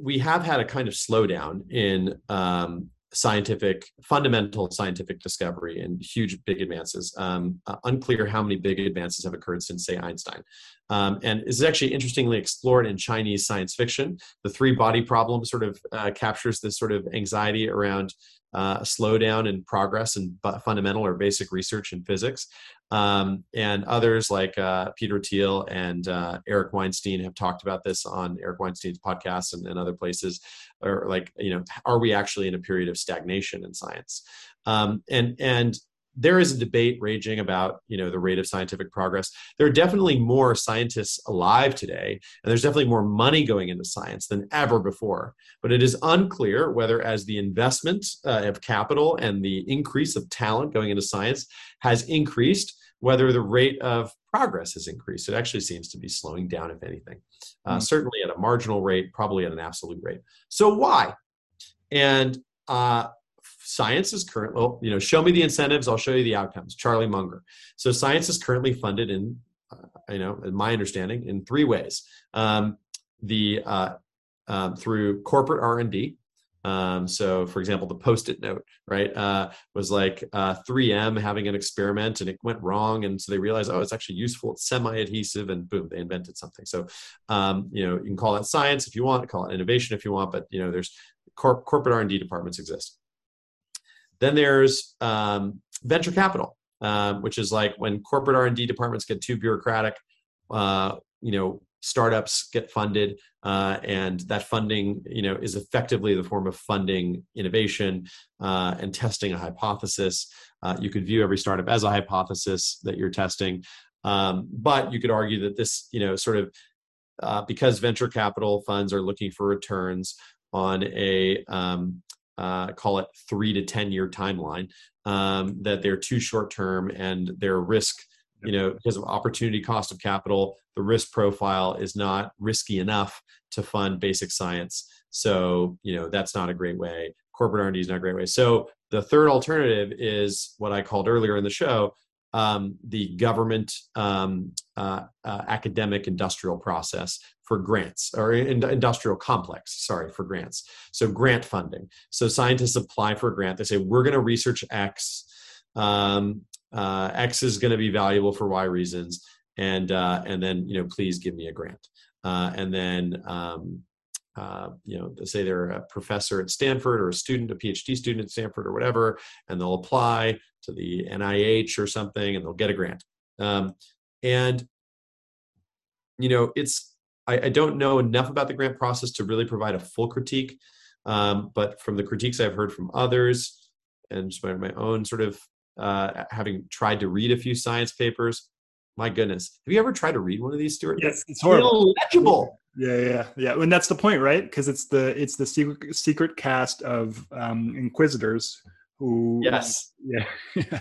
we have had a kind of slowdown in um, scientific fundamental scientific discovery and huge big advances. Um, uh, unclear how many big advances have occurred since say einstein. Um, and this is actually interestingly explored in chinese science fiction. The three body problem sort of uh, captures this sort of anxiety around uh, slowdown in progress and fundamental or basic research in physics. Um, and others like uh, Peter Thiel and uh, Eric Weinstein have talked about this on Eric Weinstein's podcast and, and, other places. Or like, you know, are we actually in a period of stagnation in science? Um, and and there is a debate raging about you know the rate of scientific progress there are definitely more scientists alive today and there's definitely more money going into science than ever before but it is unclear whether as the investment uh, of capital and the increase of talent going into science has increased whether the rate of progress has increased it actually seems to be slowing down if anything uh, mm certainly at a marginal rate probably at an absolute rate so why and uh, science is currently, well, you know, show me the incentives, I'll show you the outcomes. Charlie Munger. So science is currently funded in, uh, you know, in my understanding, in three ways. Um, the uh, um, through corporate R and D. Um, so, for example, the post-it note, right, uh, was like uh, 3M having an experiment and it went wrong, and so they realized, oh, it's actually useful. It's semi-adhesive, and boom, they invented something. So, um, you know, you can call that science if you want, call it innovation if you want, but you know, there's corp- corporate R&D departments exist. Then there's um, venture capital, um, which is like when corporate R&D departments get too bureaucratic. Uh, you know, startups get funded, uh, and that funding, you know, is effectively the form of funding innovation uh, and testing a hypothesis. Uh, you could view every startup as a hypothesis that you're testing, um, but you could argue that this, you know, sort of uh, because venture capital funds are looking for returns on a um, uh, call it three to 10 year timeline, um, that they're too short term and their risk, you know, because of opportunity cost of capital, the risk profile is not risky enough to fund basic science. So, you know, that's not a great way. Corporate R&D is not a great way. So the third alternative is what I called earlier in the show, um, the government um, uh, uh, academic industrial process for grants or in, industrial complex sorry for grants so grant funding so scientists apply for a grant they say we're going to research x um, uh, x is going to be valuable for y reasons and uh, and then you know please give me a grant uh, and then um, uh, you know, say they're a professor at Stanford or a student, a PhD student at Stanford or whatever, and they'll apply to the NIH or something and they'll get a grant. Um, and, you know, it's, I, I, don't know enough about the grant process to really provide a full critique. Um, but from the critiques I've heard from others and just my, my own sort of uh, having tried to read a few science papers, my goodness. Have you ever tried to read one of these, Stuart? Yes, it's horrible. illegible. Yeah, yeah, yeah. And that's the point, right? Because it's the it's the secret secret caste of um, inquisitors who. Yes. Yeah.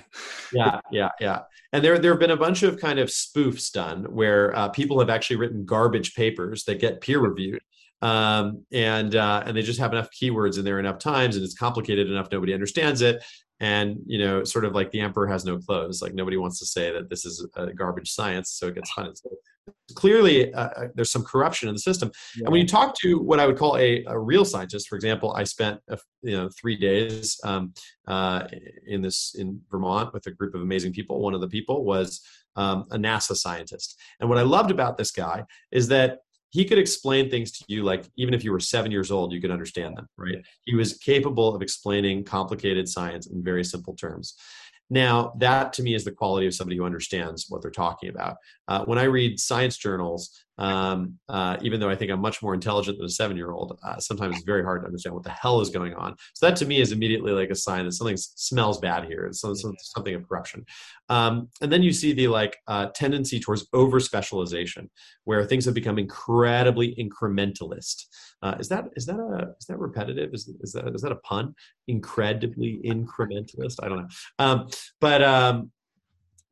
yeah, yeah, yeah. And there there have been a bunch of kind of spoofs done where uh, people have actually written garbage papers that get peer reviewed um, and uh, and they just have enough keywords in there enough times, and it's complicated enough nobody understands it, and you know sort of like the emperor has no clothes like nobody wants to say that this is a garbage science so it gets funded so clearly uh, uh, there's some corruption in the system. Yeah. and when you talk to what i would call a, a real scientist for example i spent a, you know three days um, uh, in this in vermont with a group of amazing people. One of the people was um, a nasa scientist. And what i loved about this guy is that he could explain things to you like even if you were seven years old you could understand them right? He was capable of explaining complicated science in very simple terms. Now that to me is the quality of somebody who understands what they're talking about uh, when i read science journals um, uh, even though I think I'm much more intelligent than a seven year old, uh, sometimes it's very hard to understand what the hell is going on. So that to me is immediately like a sign that something smells bad here. It's something of corruption. Um, and then you see the like uh, tendency towards over specialization, where things have become incredibly incrementalist. Uh, is that is that a is that repetitive? Is is that is that a pun? Incredibly incrementalist. I don't know. Um, but um,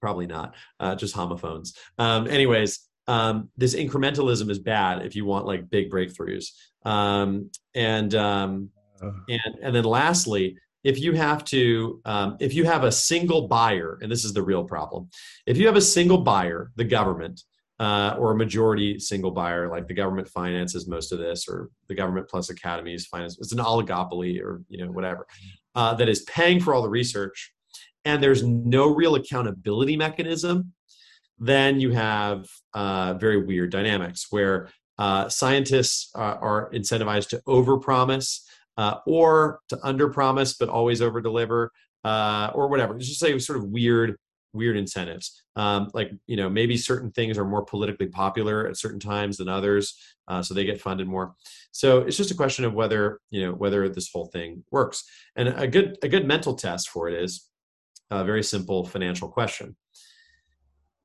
probably not. Uh, just homophones. Um, anyways um, this incrementalism is bad if you want like big breakthroughs. Um, and um, and and then lastly, if you have to, um, if you have a single buyer, and this is the real problem, if you have a single buyer, the government. Uh, or a majority single buyer, like the government finances most of this, or the government plus academies finance. It's an oligopoly, or you know whatever, uh, that is paying for all the research, and there's no real accountability mechanism then you have uh, very weird dynamics where uh, scientists are, are, incentivized to overpromise uh, or to underpromise but always overdeliver uh, or whatever. It's just like sort of weird, weird incentives. Um, like you know, maybe certain things are more politically popular at certain times than others, uh, so they get funded more. So it's just a question of whether you know whether this whole thing works. And a good a good mental test for it is a very simple financial question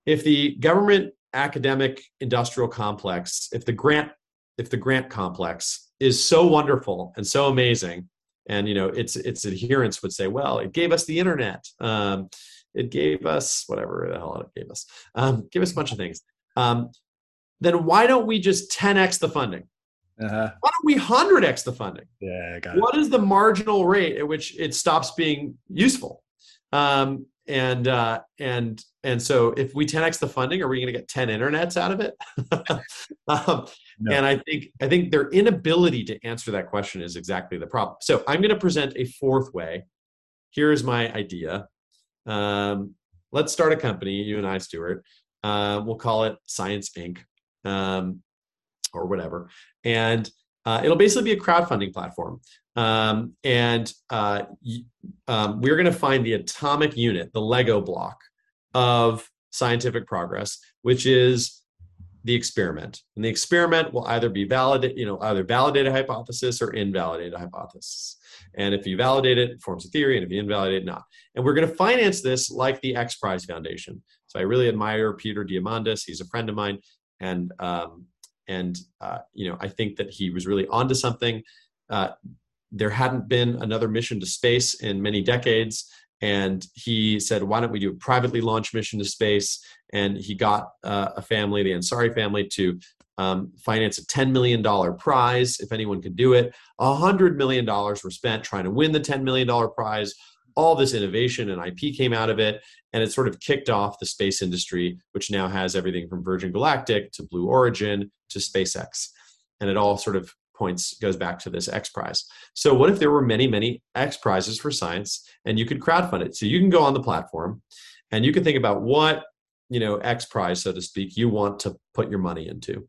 if the government academic industrial complex if the grant if the grant complex is so wonderful and so amazing and you know its its adherents would say well it gave us the internet um, it gave us whatever the hell it gave us um, give us a bunch of things um, then why don't we just 10x the funding Uh-huh. Why don't we 100x the funding? Yeah, got it. What is the marginal rate at which it stops being useful? Um, and uh, and and so if we 10x the funding, are we going to get 10 internets out of it? um, No. And I think I think their inability to answer that question is exactly the problem. So I'm going to present a fourth way. Here's my idea. Um, let's start a company, you and I, Stuart. Uh, we'll call it Science Inc. Um, or whatever, and uh, it'll basically be a crowdfunding platform. Um, and uh, um, we're going to find the atomic unit, the Lego block of scientific progress, which is the experiment. And the experiment will either be validate, you know, either validate a hypothesis or invalidate a hypothesis. And if you validate it, it forms a theory, and if you invalidate it, not. And we're going to finance this like the X Prize Foundation. So I really admire Peter Diamandis. He's a friend of mine, and um, and uh, you know I think that he was really onto something. Uh, there hadn't been another mission to space in many decades, and he said, "Why don't we do a privately launched mission to space?" And he got uh, a family, the Ansari family, to um, finance a $10 million prize if anyone could do it. $100 million were spent trying to win the $10 million prize. All this innovation and IP came out of it, and it sort of kicked off the space industry, which now has everything from Virgin Galactic to Blue Origin to SpaceX. And it all sort of points goes back to this X Prize. So, what if there were many, many X Prizes for science and you could crowdfund it? So, you can go on the platform and you can think about what you know x prize so to speak you want to put your money into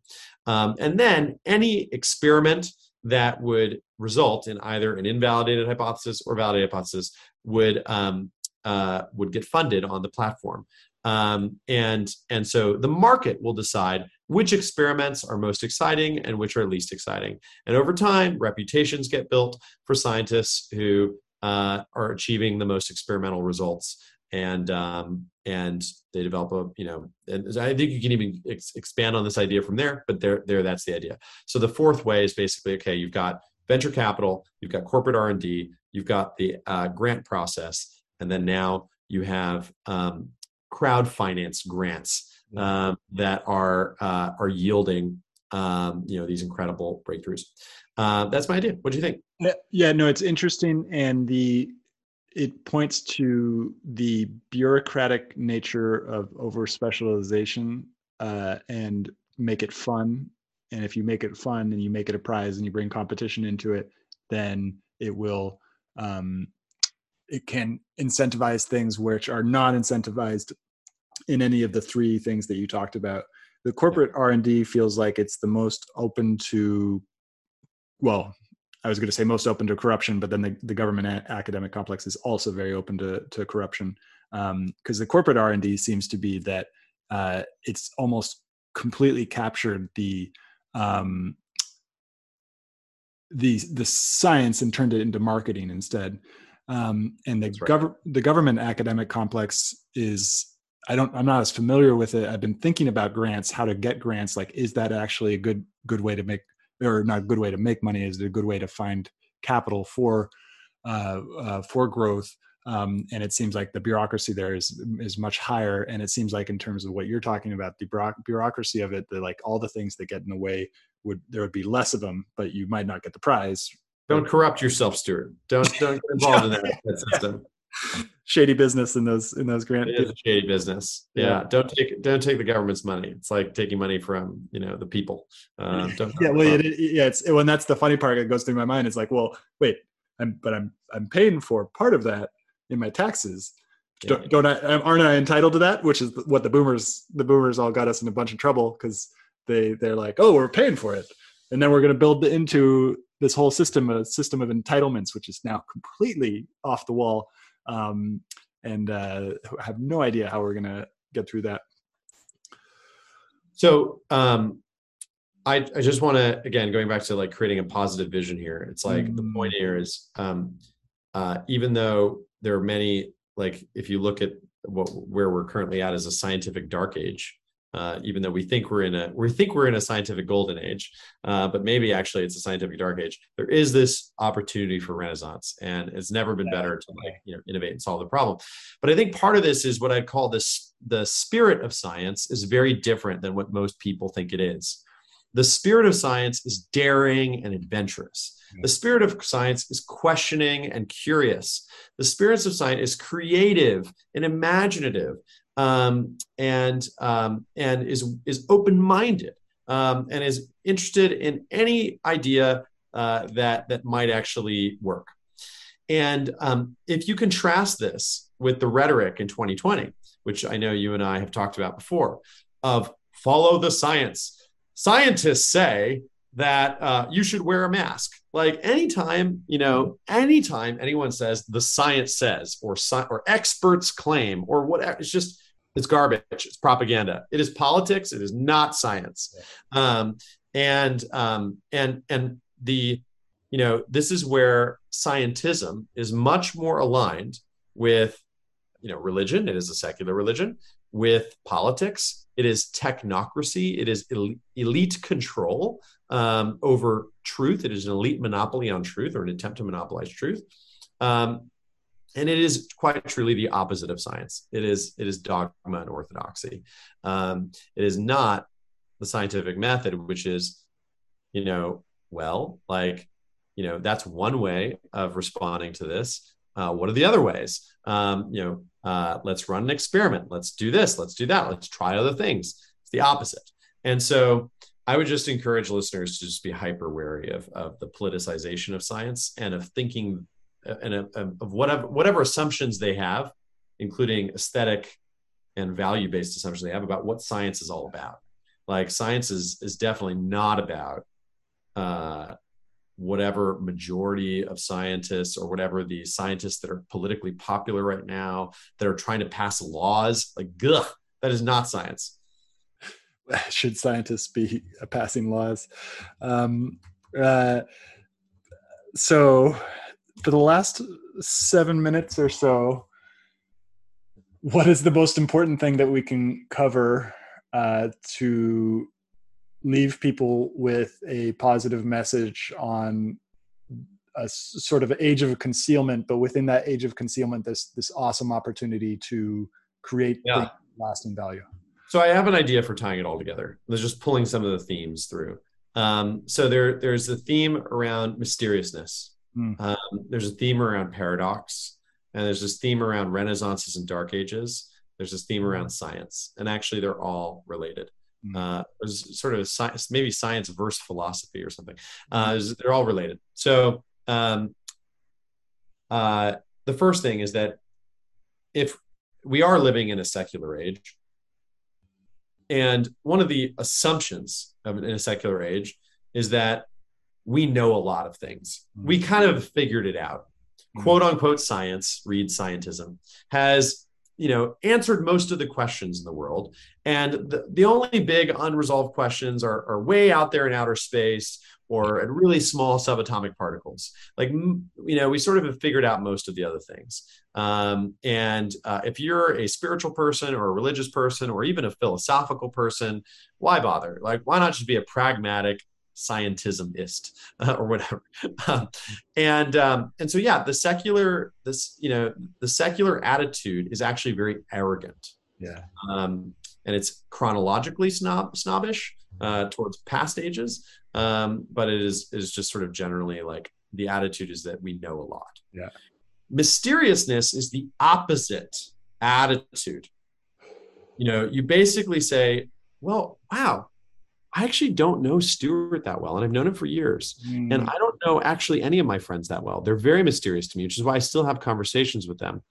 um, and then any experiment that would result in either an invalidated hypothesis or validated hypothesis would um, uh, would get funded on the platform. Um, and and so the market will decide which experiments are most exciting and which are least exciting. And over time reputations get built for scientists who uh, are achieving the most experimental results. And um, and they develop a you know and i think you can even ex- expand on this idea from there but there there that's the idea. So the fourth way is basically okay you've got venture capital you've got corporate r&d you've got the uh, grant process and then now you have um, crowd finance grants um, that are uh, are yielding um, you know these incredible breakthroughs. Uh, that's my idea. What do you think? Yeah, yeah, no, it's interesting, and the it points to the bureaucratic nature of over specialization uh, and make it fun. And if you make it fun and you make it a prize and you bring competition into it, then it will um, it can incentivize things which are not incentivized in any of the three things that you talked about. The corporate R and D feels like it's the most open to well I was going to say most open to corruption, but then the, the government a- academic complex is also very open to, to corruption because the corporate R and D seems to be that uh, it's almost completely captured the um, the the science and turned it into marketing instead. Um, and the right. gov- the government academic complex is I don't I'm not as familiar with it. I've been thinking about grants, how to get grants. Like, is that actually a good good way to make or not a good way to make money? Is it a good way to find capital for uh, uh, for growth? Um, and it seems like the bureaucracy there is is much higher. And it seems like in terms of what you're talking about, the bureaucracy of it, the like all the things that get in the way would there would be less of them, but you might not get the prize. don't corrupt yourself stuart don't don't get involved in that, that system Shady business in those in those grant. It is a shady business. Yeah. Yeah. Don't take don't take the government's money. It's like taking money from you know the people. Uh, don't, yeah, well, it, it- yeah, it's when that's the funny part that goes through my mind. It's like, well, wait, I'm but I'm I'm paying for part of that in my taxes. Yeah. Don't, don't I aren't I entitled to that? Which is what the boomers the boomers all got us in a bunch of trouble because they they're like, oh, we're paying for it, and then we're going to build into this whole system a system of entitlements, which is now completely off the wall, um, and uh, I have no idea how we're going to get through that. So um, I I just want to again going back to like creating a positive vision here. It's like the Mm. point here is um, uh, even though there are many like if you look at what where we're currently at is a scientific dark age. Uh, even though we think we're in a we think we're in a scientific golden age, uh, but maybe actually it's a scientific dark age. There is this opportunity for renaissance, and it's never been better to like you know innovate and solve the problem. But I think part of this is what I'd call this the spirit of science is very different than what most people think it is. the spirit of science is daring and adventurous. The spirit of science is questioning and curious. The spirit of science is creative and imaginative, um, and um, and is is open minded um, and is interested in any idea uh, that that might actually work. And um, if you contrast this with the rhetoric in 2020, which I know you and I have talked about before, of follow the science. Scientists say that uh, you should wear a mask. Like anytime, you know, anytime anyone says the science says or or experts claim or whatever, it's just it's garbage. It's propaganda. It is politics. It is not science. Um, and um, and and the you know this is where scientism is much more aligned with you know religion. It is a secular religion with politics. It is technocracy. It is elite control um, over truth. It is an elite monopoly on truth or an attempt to monopolize truth. Um, and it is quite truly the opposite of science. It is it is dogma and orthodoxy. Um, it is not the scientific method, which is, you know, well, like, you know, that's one way of responding to this. Uh, what are the other ways? Um, you know, uh, let's run an experiment. Let's do this. Let's do that. Let's try other things. It's the opposite. And so I would just encourage listeners to just be hyper wary of, of the politicization of science and of thinking and of, of whatever whatever assumptions they have, including aesthetic and value based assumptions they have about what science is all about. Like science is is definitely not about uh, whatever majority of scientists or whatever the scientists that are politically popular right now that are trying to pass laws. Like, ugh, that is not science. Should scientists be passing laws? Um, uh, so for the last seven minutes or so, what is the most important thing that we can cover uh, to leave people with a positive message on a sort of age of concealment, but within that age of concealment, this this awesome opportunity to create yeah. lasting value. So I have an idea for tying it all together. Let's just pulling some of the themes through. Um, so there, there's a theme around mysteriousness. Mm. Um, there's a theme around paradox, and there's this theme around renaissances and dark ages. There's this theme around science, and actually they're all related. Mm. Uh, there's sort of science, maybe science versus philosophy or something. Uh, they're all related. So um, uh, the first thing is that if we are living in a secular age, and one of the assumptions of in a secular age is that we know a lot of things. We mm. kind of figured it out. Mm. Quote unquote science, read scientism, has you know answered most of the questions in the world and the, the only big unresolved questions are, are way out there in outer space or at really small subatomic particles. Like you know we sort of have figured out most of the other things. Um, and uh, if you're a spiritual person or a religious person or even a philosophical person why bother? Like why not just be a pragmatic scientismist uh, or whatever? Um, and um, and so yeah the secular this you know the secular attitude is actually very arrogant. Yeah. Um, and it's chronologically snob snobbish uh, towards past ages um, but it is is just sort of generally like the attitude is that we know a lot yeah mysteriousness is the opposite attitude you know you basically say well wow I actually don't know Stuart that well, and I've known him for years. Mm. And I don't know actually any of my friends that well. They're very mysterious to me, which is why I still have conversations with them.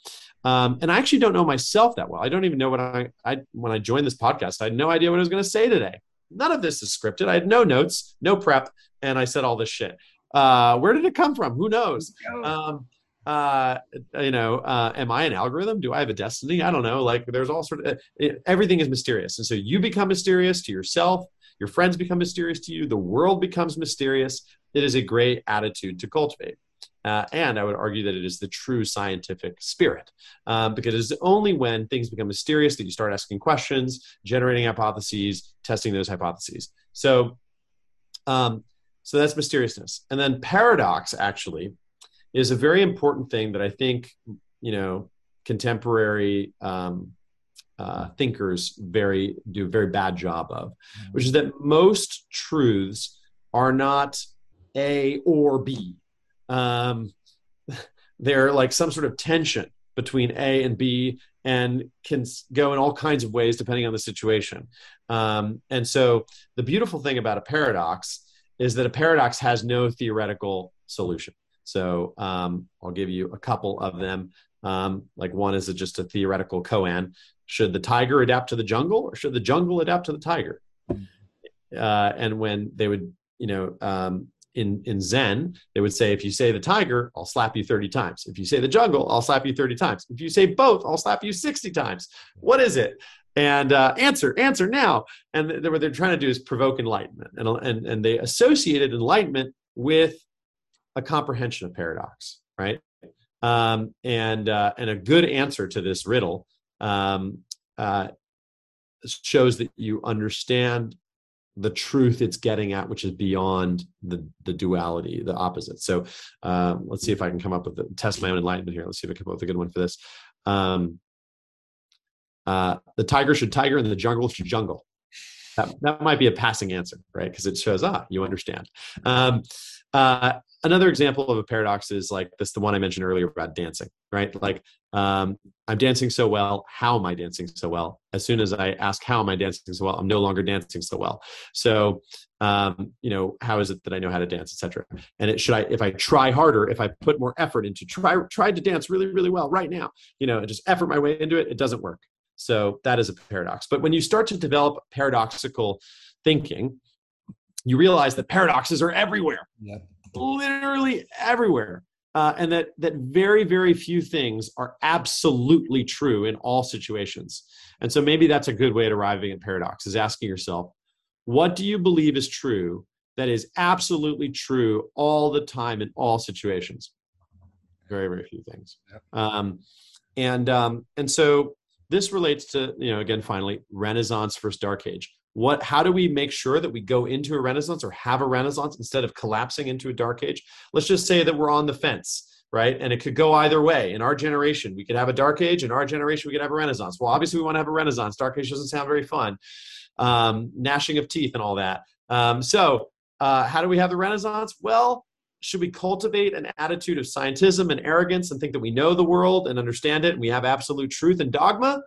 Um, and I actually don't know myself that well. I don't even know what I, I when I joined this podcast, I had no idea what I was going to say today. None of this is scripted. I had no notes, no prep, and I said all this shit. Uh, where did it come from? Who knows? Um, uh, you know, uh, am I an algorithm? Do I have a destiny? I don't know. Like, there's all sort of everything is mysterious, and so you become mysterious to yourself your friends become mysterious to you. The world becomes mysterious. It is a great attitude to cultivate. Uh, and I would argue that it is the true scientific spirit um, because it's only when things become mysterious that you start asking questions, generating hypotheses, testing those hypotheses. So, um, so that's mysteriousness. And then paradox actually is a very important thing that I think you know contemporary um, uh, thinkers very do a very bad job of, which is that most truths are not A or B. Um, they're like some sort of tension between A and B and can go in all kinds of ways depending on the situation. Um, and so the beautiful thing about a paradox is that a paradox has no theoretical solution. So um, I'll give you a couple of them. Um, like one is a, just a theoretical koan. Should the tiger adapt to the jungle or should the jungle adapt to the tiger? Uh, and when they would, you know, um, in, in Zen, they would say, if you say the tiger, I'll slap you 30 times. If you say the jungle, I'll slap you 30 times. If you say both, I'll slap you 60 times. What is it? And uh, answer, answer now. And th- what they're trying to do is provoke enlightenment. And, and, and they associated enlightenment with a comprehension of paradox, right? Um, and, uh, and a good answer to this riddle um, uh, shows that you understand the truth it's getting at, which is beyond the the duality, the opposite. So um, let's see if I can come up with the, test my own enlightenment here. Let's see if I can come up with a good one for this. Um, uh, the tiger should tiger, and the jungle should jungle. That, that might be a passing answer, right? Because it shows ah, you understand. Um, uh, another example of a paradox is like this the one i mentioned earlier about dancing right? Like um, i'm dancing so well how am i dancing so well? As soon as i ask how am i dancing so well? I'm no longer dancing so well. So um, you know how is it that i know how to dance etc and it should i if i try harder if i put more effort into try try to dance really really well right now you know just effort my way into it it doesn't work. So that is a paradox. But when you start to develop paradoxical thinking you realize that paradoxes are everywhere. Yeah literally everywhere. Uh, and that that very very few things are absolutely true in all situations. And so maybe that's a good way at arriving at paradox is asking yourself what do you believe is true that is absolutely true all the time in all situations? Very very few things. Um, and um, and so this relates to you know again finally renaissance versus dark age what how do we make sure that we go into a renaissance or have a renaissance instead of collapsing into a dark age? Let's just say that we're on the fence right? And it could go either way. In our generation we could have a dark age. In our generation we could have a renaissance. Well obviously we want to have a renaissance. Dark age doesn't sound very fun. Um, gnashing of teeth and all that. Um, so uh, how do we have the renaissance? Well should we cultivate an attitude of scientism and arrogance and think that we know the world and understand it and we have absolute truth and dogma?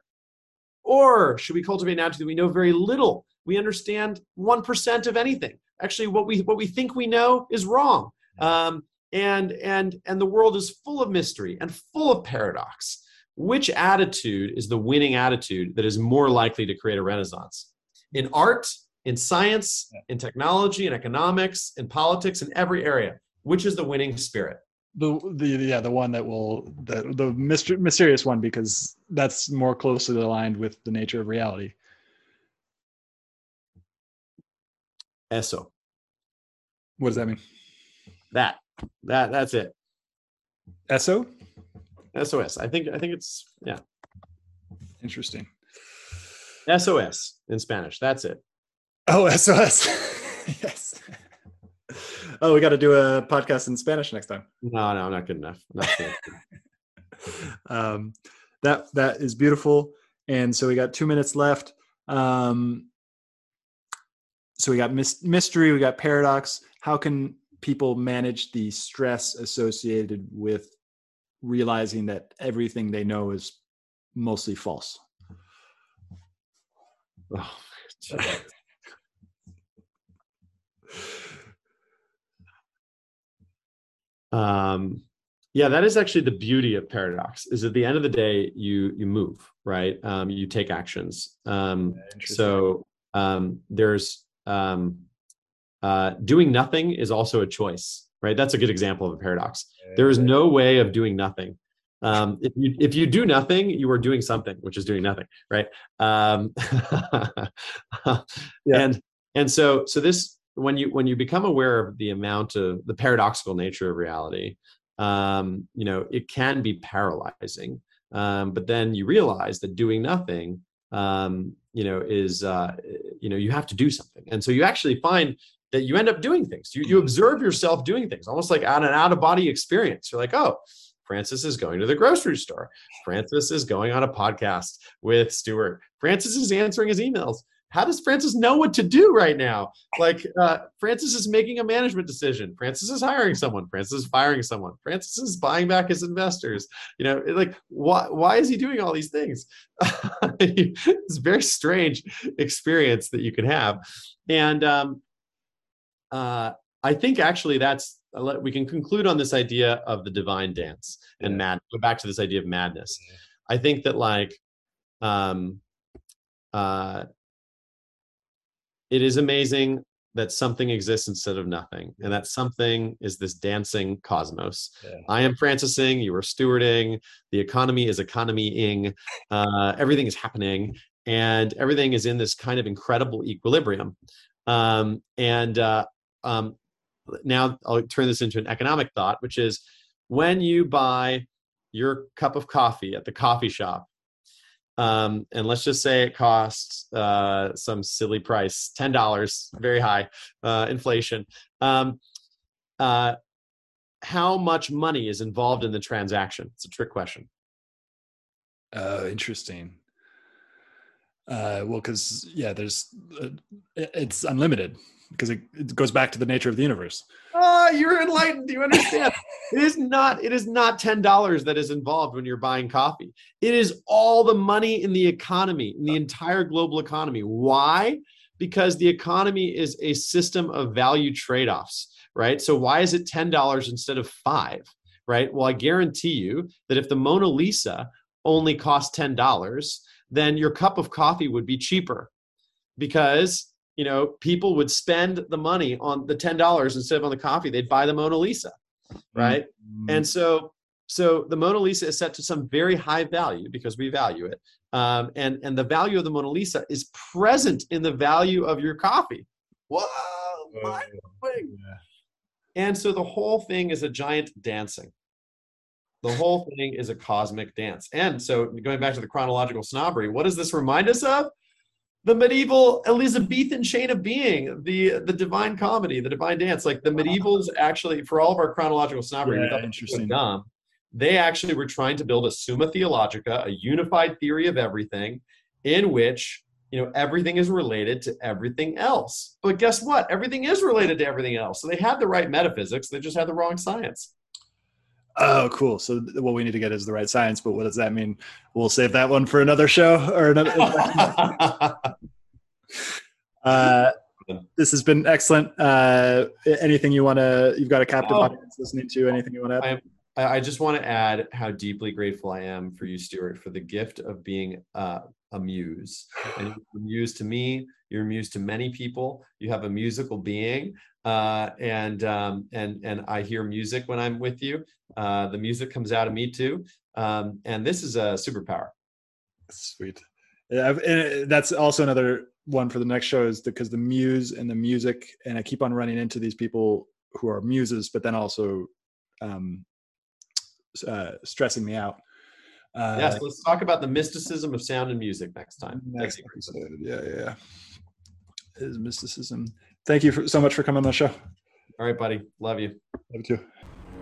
Or should we cultivate an attitude that we know very little we understand 1% of anything. Actually what we what we think we know is wrong. Um, and and and the world is full of mystery and full of paradox. Which attitude is the winning attitude that is more likely to create a renaissance? In art in science in technology in economics in politics in every area which is the winning spirit? The the yeah the one that will the the myster- mysterious one because that's more closely aligned with the nature of reality Eso. What does that mean? That. That that's it. Eso? SOS. I think I think it's yeah. Interesting. SOS in Spanish. That's it. Oh, SOS. yes. Oh, we got to do a podcast in Spanish next time. No, no, I'm not good enough. Not good. um, that that is beautiful. And so we got two minutes left. Um, so we got mystery, we got paradox. How can people manage the stress associated with realizing that everything they know is mostly false? Oh, um, yeah, that is actually the beauty of paradox. Is at the end of the day, you you move right. Um, you take actions. Um, so um, there's um, uh, doing nothing is also a choice, right? That's a good example of a paradox. There is no way of doing nothing. Um, if you if you do nothing, you are doing something, which is doing nothing, right? Um, yeah. And and so so this when you when you become aware of the amount of the paradoxical nature of reality, um, you know it can be paralyzing. Um, but then you realize that doing nothing um, you know is uh, you know you have to do something and so you actually find that you end up doing things you, you observe yourself doing things almost like on an out of body experience you're like oh Francis is going to the grocery store. Francis is going on a podcast with Stuart. Francis is answering his emails. How does Francis know what to do right now? Like uh, Francis is making a management decision. Francis is hiring someone. Francis is firing someone. Francis is buying back his investors. You know, like why why is he doing all these things? it's a very strange experience that you can have, and um, uh, I think actually that's we can conclude on this idea of the divine dance and mad. Go back to this idea of madness. I think that like, um, uh, it is amazing that something exists instead of nothing, and that something is this dancing cosmos. Yeah. I am Francising, you are stewarding. The economy is economying. Uh, everything is happening, and everything is in this kind of incredible equilibrium. Um, and uh, um, now I'll turn this into an economic thought, which is when you buy your cup of coffee at the coffee shop, um, and let's just say it costs uh, some silly price, ten dollars, very high uh, inflation. Um, uh, how much money is involved in the transaction? It's a trick question. Oh, interesting. Uh, well, because yeah, there's uh, it's unlimited because it, it, goes back to the nature of the universe. Oh, you're enlightened. You understand? it is not. It is not ten dollars that is involved when you're buying coffee. It is all the money in the economy, in the entire global economy. Why? Because the economy is a system of value trade-offs, right? So why is it ten dollars instead of five? Right. Well, I guarantee you that if the Mona Lisa only cost ten dollars, then your cup of coffee would be cheaper because you know, people would spend the money on the ten dollars instead of on the coffee. They'd buy the Mona Lisa, right? Mm-hmm. And so, so the Mona Lisa is set to some very high value because we value it, um, and and the value of the Mona Lisa is present in the value of your coffee. Whoa, blowing! Yeah. And so the whole thing is a giant dancing. The whole thing is a cosmic dance. And so going back to the chronological snobbery, what does this remind us of? The medieval Elizabethan chain of being, the the divine comedy, the divine dance. Like the medievals actually, for all of our chronological snobbery, yeah, interesting. Dumb, they actually were trying to build a summa theologica, a unified theory of everything, in which you know everything is related to everything else. But guess what? Everything is related to everything else. So they had the right metaphysics, they just had the wrong science. Oh, cool. So what we need to get is the right science, but what does that mean? We'll save that one for another show or another. uh, this has been excellent. Uh, anything you want to? You've got a captive oh, audience listening to. Anything you want to add? I, I just want to add how deeply grateful I am for you, Stuart, for the gift of being uh, a muse. And you're a muse to me. You're a muse to many people. You have a musical being, uh, and um, and and I hear music when I'm with you. Uh, the music comes out of me too, um, and this is a superpower. Sweet. Yeah, and that's also another one for the next show is because the muse and the music, and I keep on running into these people who are muses, but then also um, uh, stressing me out. Uh, yes, let's talk about the mysticism of sound and music next time. Next episode. Yeah, yeah. Is mysticism. Thank you for, so much for coming on the show. All right, buddy. Love you. Love you too.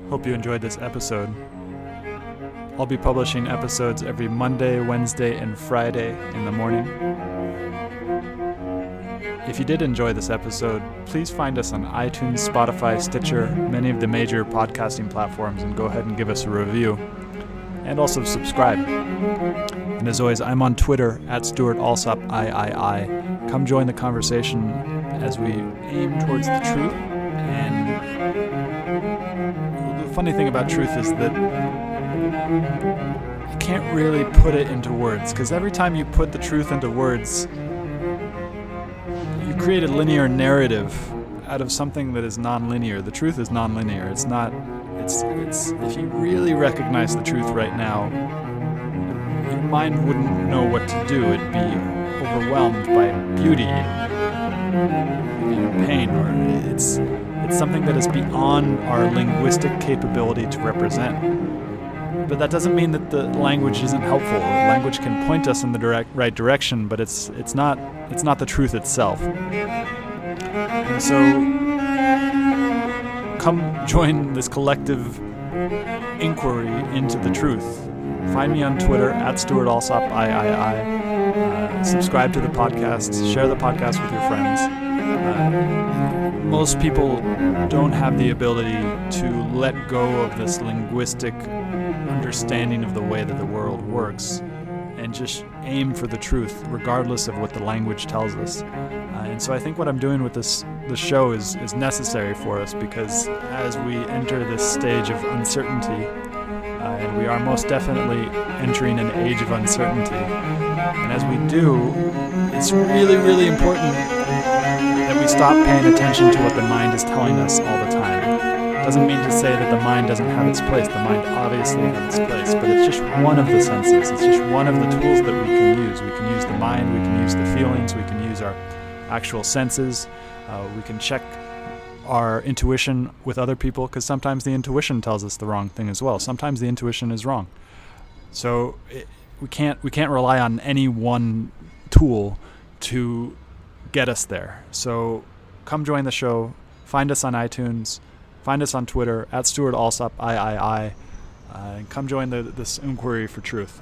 Hope you enjoyed this episode. I'll be publishing episodes every Monday, Wednesday, and Friday in the morning. If you did enjoy this episode, please find us on iTunes, Spotify, Stitcher, many of the major podcasting platforms, and go ahead and give us a review. And also subscribe. And as always, I'm on Twitter at Stuart Alsop III. Come join the conversation as we aim towards the truth. And the funny thing about truth is that you can't really put it into words because every time you put the truth into words, you create a linear narrative out of something that is nonlinear. The truth is nonlinear. It's not. It's. It's. If you really recognize the truth right now, your mind wouldn't know what to do. It'd be overwhelmed by beauty, pain, or it's. It's something that is beyond our linguistic capability to represent. But that doesn't mean that the language isn't helpful. Language can point us in the direct, right direction, but it's it's not it's not the truth itself. And so, come join this collective inquiry into the truth. Find me on Twitter at Stuart Alsop III. Uh, subscribe to the podcast. Share the podcast with your friends. Uh, most people don't have the ability to let go of this linguistic understanding of the way that the world works and just aim for the truth, regardless of what the language tells us. Uh, and so I think what I'm doing with this the show is is necessary for us because as we enter this stage of uncertainty, uh, and we are most definitely entering an age of uncertainty, and as we do, it's really really important that we stop paying attention to what the mind is telling us all the time doesn't mean to say that the mind doesn't have its place. The mind obviously has its place, but it's just one of the senses. It's just one of the tools that we can use. We can use the mind, we can use the feelings, we can use our actual senses. Uh, we can check our intuition with other people because sometimes the intuition tells us the wrong thing as well. Sometimes the intuition is wrong. So we can't we can't rely on any one tool to get us there. So come join the show. Find us on iTunes. Find us on Twitter at Stuart Alsop III, uh, and come join the, this inquiry for truth.